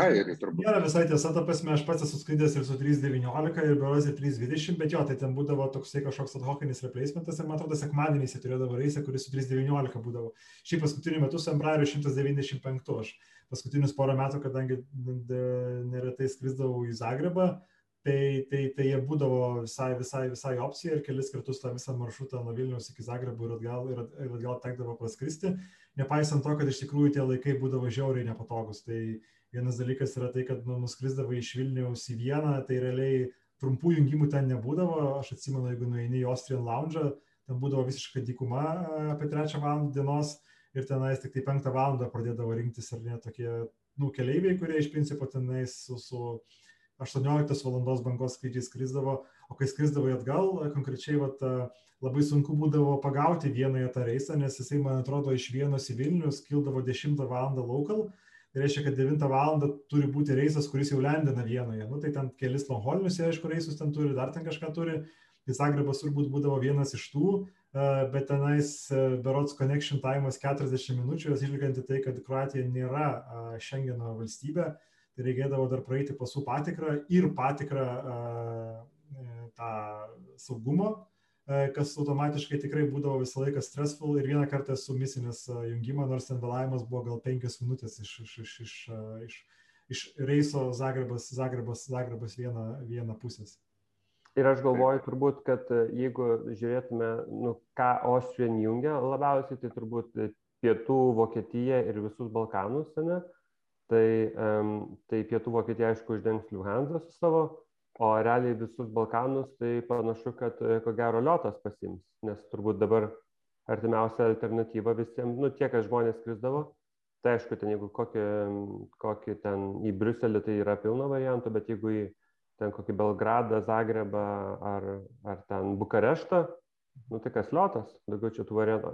nėra visai tiesa, ta prasme, aš pats esu skraidęs ir su 319 ir berozi 320, bet jo, tai ten būdavo toksai kažkoks ad hocinis replacementas ir man atrodo, sekmadieniais jie turėdavo reisą, kuris su 319 būdavo. Šiaip paskutiniu metu su Embraeriu 195, aš paskutinius porą metų, kadangi neretai skrisdavau į Zagrebą, tai, tai, tai jie būdavo visai, visai, visai opcija ir kelis kartus tą visą maršrutą nuo Vilnius iki Zagrebo ir atgal, ir, ir atgal tekdavo praskristi, nepaisant to, kad iš tikrųjų tie laikai būdavo žiauriai nepatogus. Tai vienas dalykas yra tai, kad nu, nuskrisdavo iš Vilniaus į vieną, tai realiai trumpų jungimų ten nebūdavo. Aš atsimenu, jeigu nueini į Austrian Lounge, ten būdavo visiškai dykuma apie trečią valandą dienos ir tenais tik tai penktą valandą pradėdavo rinktis ar ne tokie, nu, keleiviai, kurie iš principo tenais su, su 18 valandos bangos skrydžiai skrisdavo, o kai skrisdavo atgal, konkrečiai vat, labai sunku būdavo pagauti vienąją tą reisą, nes jisai, man atrodo, iš vienos į Vilnius kildavo 10 val. lokal. Tai reiškia, kad 9 val. turi būti reisas, kuris jau lendina vienoje. Nu, tai ten kelis Lonholinius, aišku, reisus ten turi, dar ten kažką turi. Tai Zagrebas turbūt būdavo vienas iš tų, bet tenais berots connection time'as 40 minučių, atsižvelgiant į tai, kad Kroatija nėra Schengeno valstybė, tai reikėdavo dar praeiti pasų patikrą ir patikrą e, tą saugumo, e, kas automatiškai tikrai būdavo visą laiką stressful ir vieną kartą esu misinės jungimą, nors ten vėlavimas buvo gal penkias minutės iš, iš, iš, iš, iš, iš reiso Zagrebas, Zagrebas, Zagrebas viena, viena pusės. Ir aš galvoju turbūt, kad e, jeigu žiūrėtume, nu, ką Austrijan jungia labiausiai, tai turbūt pietų Vokietija ir visus Balkanus, ne? Tai, tai pietų Vokietija aišku uždengs Luhanzą su savo, o realiai visus Balkanus tai panašu, kad e, ko gero liotas pasims, nes turbūt dabar artimiausia alternatyva visiems, nu tie, kas žmonės skrisdavo, tai aišku, ten jeigu kokį, kokį ten į Briuselį tai yra pilna variantų, bet jeigu į ten kokį Belgradą, Zagrebą ar, ar ten Bukareštą, Nu tai kas liotas, daugiau čia tų variantų.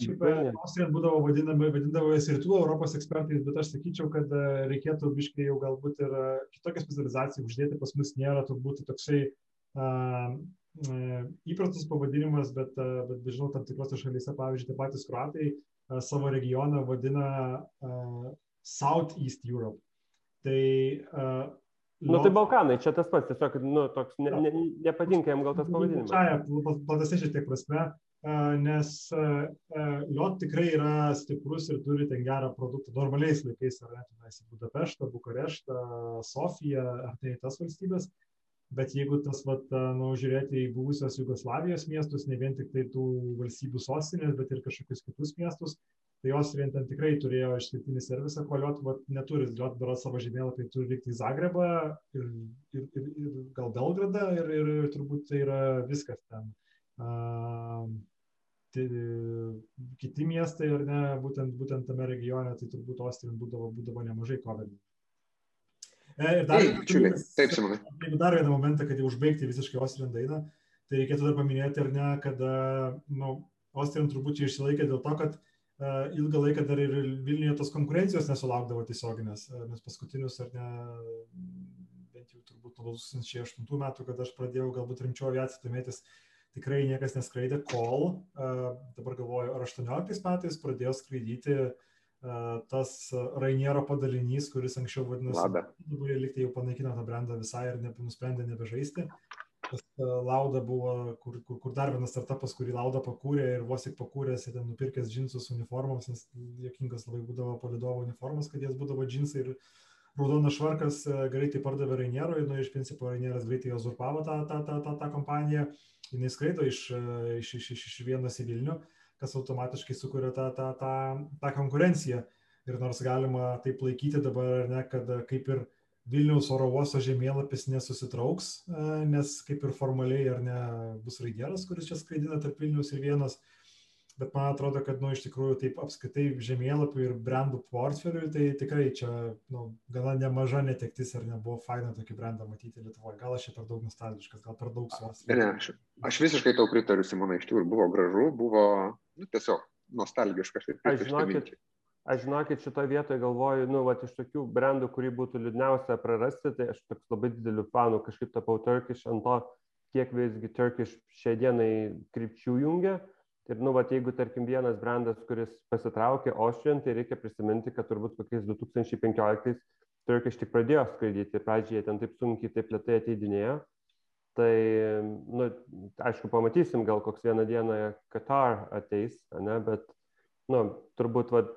Šiaip Austrijan būdavo vadinama, vadindavo jas rytų Europos ekspertais, bet aš sakyčiau, kad e, reikėtų biškai jau galbūt ir e, kitokią specializaciją uždėti, pas mus nėra turbūt toksai uh, įprastas pavadinimas, bet, bet, bet žinau, tam tikrose šalyse, pavyzdžiui, tie patys kruatai savo regioną vadina South East Europe. Tai uh, Na nu, tai Balkanai, čia tas pats, tiesiog, nu, toks, ne, ne, nepatinka jam gal tas pavadinimas. Čia, platesnė šiek tiek prasme, nes Liot tikrai yra stiprus ir turi ten gerą produktą normaliais laikais, ne, tenais į Budapeštą, Bukareštą, Sofiją, ar tai tas valstybės, bet jeigu tas, vat, nu, žiūrėti į buvusios Jugoslavijos miestus, ne vien tik tai tų valstybių sostinės, bet ir kažkokius kitus miestus, tai Austrija ten tikrai turėjo išskirtinį servisą, ko Liot neturi, Liot daro savo žemėlapį, turi vykti į Zagrebą ir, ir, ir, ir gal Belgradą ir, ir, ir turbūt tai yra viskas ten. Uh, tai, kiti miestai ar ne, būtent, būtent tame regione, tai turbūt Austrija būdavo, būdavo nemažai kovedų. E, ir dar, Ei, taip, Simonai. Jeigu dar vieną momentą, kad jau užbaigti visiškai Austrijan dainą, tai reikėtų dar paminėti, ar ne, kad, nu, Austrijan turbūt čia išsilaikė dėl to, kad ilgą laiką dar ir Vilniuje tos konkurencijos nesulaukdavo tiesioginės, nes paskutinius ar ne, bent jau turbūt nuo 2008 metų, kada aš pradėjau galbūt rimčiau aviaciją domėtis, tikrai niekas neskraidė, kol dabar galvoju, ar 18 metais pradėjo skraidyti tas Rainiero padalinys, kuris anksčiau vadinosi, dabar liktai jau panaikino tą brandą visai ir nusprendė nebežaisti. e, Lauda buvo, kur, kur, kur dar vienas startupas, kurį Lauda pakūrė ir vos tik pakūręs, ten nupirkęs džinsus uniformoms, nes jokingas labai būdavo palidovo uniformos, kad jas būdavo džinsai ir raudonas švarkas e, greitai pardavė Rainierui, nu iš principo Rainieras greitai uzurpavo tą, tą, tą, tą, tą kompaniją, jinai skraido iš, e, iš, iš, iš, iš vienos į Vilnių, kas automatiškai sukuria tą, tą, tą, tą konkurenciją. Ir nors galima taip laikyti dabar, ne, kad kaip ir Vilniaus oro uosto žemėlapis nesusitrauks, e, nes kaip ir formaliai ar ne bus raidėras, kuris čia skraidina tarp Vilnius ir vienas, bet man atrodo, kad nu, iš tikrųjų taip apskaitai žemėlapių ir brandų portfeliui, tai tikrai čia nu, gana nemaža netektis ar nebuvo faina tokį brandą matyti Lietuvoje. Gal aš čia per daug nostalgiškas, gal per daug svarstau. Ne, aš, aš visiškai tau pritariu, Simonai, iš tikrųjų buvo gražu, buvo nu, tiesiog nostalgiškas. Aš žinokit, aš žinokit šitoje vietoje galvoju, nu, va, iš tokių brandų, kurį būtų liūdniausia prarasti, tai aš toks labai dideliu fanu kažkaip tapau Turkish ant to, kiek visgi Turkish šiai dienai krypčių jungia. Ir, nu, va, jeigu, tarkim, vienas brandas, kuris pasitraukė Austrian, tai reikia prisiminti, kad turbūt kokiais 2015 Turkish tik pradėjo skraidyti, pradžioje ten taip sunkiai, taip lietai ateidinėjo. Tai, nu, aišku, pamatysim, gal koks vieną dieną Qatar ateis, ne, bet nu, turbūt vat,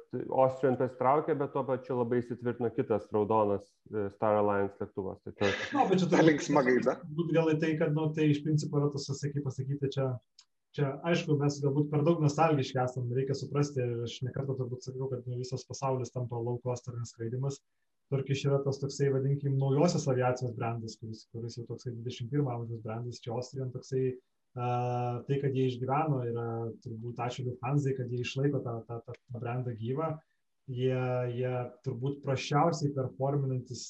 Austrian pasitraukė, bet tuo pačiu labai įsitvirtino kitas raudonas e, Star Alliance lėktuvas. Tai tas... Na, bet čia tai linksma gaida. Būt gal į tai, kad, nu, tai iš principo yra tas, sakai, pasakyti, čia, čia, aišku, mes galbūt per daug nostalgiški esame, reikia suprasti, ir aš nekartą turbūt sakiau, kad nu, visas pasaulis tampa laukos ar neskraidimas. Turkiš yra tas toksai, vadinkim, naujosios aviacijos brandas, kuris, kuris jau toksai 21 amžiaus brandas, čia Austrijan toksai tai, kad jie išgyveno, yra turbūt ačiū Lufthansa, kad jie išlaiko tą, tą, tą, tą brandą gyvą. Jie, jie turbūt prašiausiai performinantis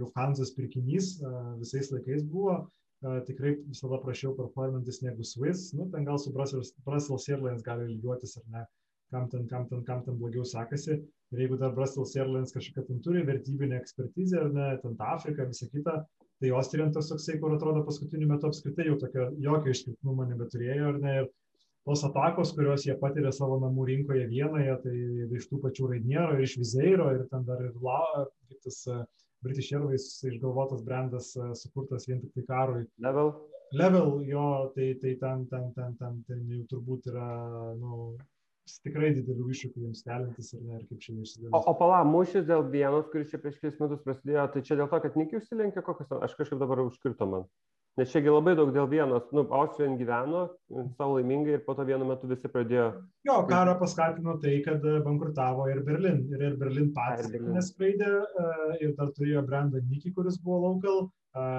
Lufthansa pirkinys visais laikais buvo. Tikrai visada prašiau performantis negu Swiss. Nu, ten gal su Brussels, Brussels Airlines gali lygiuotis ar ne, kam ten, kam ten, kam ten blogiau sekasi. Ir jeigu dar Brussels Airlines kažkokią ten turi vertybinę ekspertizę ar ne, ten tą Afriką, visą kitą, tai Austrijan tas toksai, kur atrodo paskutiniu metu apskritai jau tokio jokio išskirtinumo nebeturėjo, ar ne, ir tos atakos, kurios jie patiria savo namų rinkoje vienoje, tai iš tų pačių Rainiero ir iš Vizeiro, ir ten dar ir La, kaip tas uh, British Airways išgalvotas brandas uh, sukurtas vien tik tai karui. Level. Level, jo, tai, tai ten, ten, ten, ten, ten jau turbūt yra, nu, tikrai didelių iššūkių jiems keliantis ir ne, ir kaip čia išsidėlė. O, o pala, mūšis dėl vienos, kuris čia prieš kelis metus prasidėjo, tai čia dėl to, kad Nikiai užsilenkė kokias, aš kažkaip dabar užkirto man. Nes čiagi labai daug dėl vienos, nu, Austrijan gyveno savo laimingai ir po to vienu metu visi pradėjo. Jo, karą paskatino tai, kad bankrutavo ir Berlin. Ir, ir Berlin patys neskraidė ir dar turėjo brandą Niki, kuris buvo local.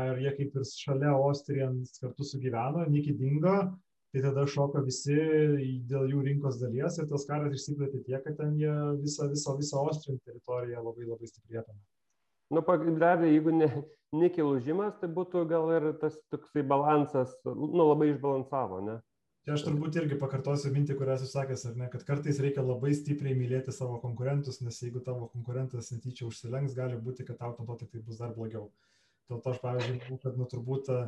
Ir jie kaip ir šalia Austrijan kartu sugyveno, Niki dingo, tai tada šoka visi dėl jų rinkos dalies ir tas karas išsiplėtė tiek, kad ten jie visą, visą, visą Austrijan teritoriją labai labai stipriai apėmė. Nu, pagrindavė, jeigu ne, nekilaužimas, tai būtų gal ir tas toksai balansas, nu, labai išbalansavo, ne? Tai aš turbūt irgi pakartosiu mintį, kurią esu sakęs, ar ne, kad kartais reikia labai stipriai mylėti savo konkurentus, nes jeigu tavo konkurentas netyčia užsilenks, gali būti, kad tau to tik tai bus dar blogiau. Dėl to aš, pavyzdžiui, kad, nu, turbūt uh,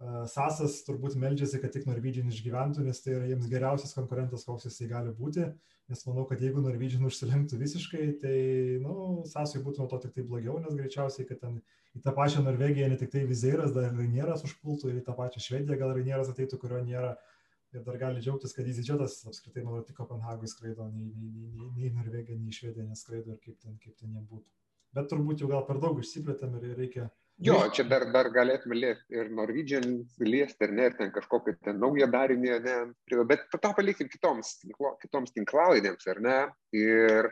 Sasas turbūt meldžiasi, kad tik Norwegian išgyventų, nes tai yra jiems geriausias konkurentas, koks jisai gali būti. Nes manau, kad jeigu Norwegian užsilenktų visiškai, tai, na, nu, Sasui būtų nuo to tik tai blogiau, nes greičiausiai, kad ten į tą pačią Norvegiją ne tik tai Vizeiras, dar Rainieras užpultų, ir į tą pačią Švediją gal Rainieras ateitų, kurio nėra. Ir dar gali džiaugtis, kad EasyJetas apskritai, manau, tik Kopenhagui skraido, nei, nei, nei, nei Norvegija, nei Švedija neskraido ir kaip ten, kaip ten jie būtų. Bet turbūt jau gal per daug išsiplėtėm ir reikia Jo, čia dar, dar galėtume liesti ir Norwegian liesti, ir ne, ir ten kažkokį ten naują darinį, ne, bet tą palikim kitoms, kitoms tinklalaidėms, ar ne? Ir,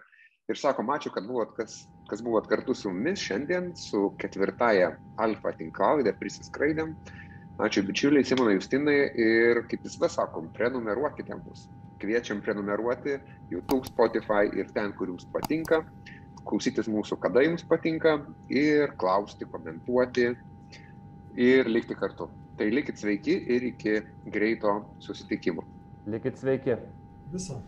ir sakom, ačiū, kad buvot, kas, kas buvot kartu su mumis šiandien, su ketvirtaja alfa tinklalaidė, prisiskraidėm. Ačiū bičiuliai, Simonai Justinai ir kaip visada sakom, prenumeruokite mus. Kviečiam prenumeruoti YouTube, Spotify ir ten, kur jums patinka klausytis mūsų, kada jums patinka ir klausti, komentuoti ir likti kartu. Tai likit sveiki ir iki greito susitikimo. Likit sveiki. Viso.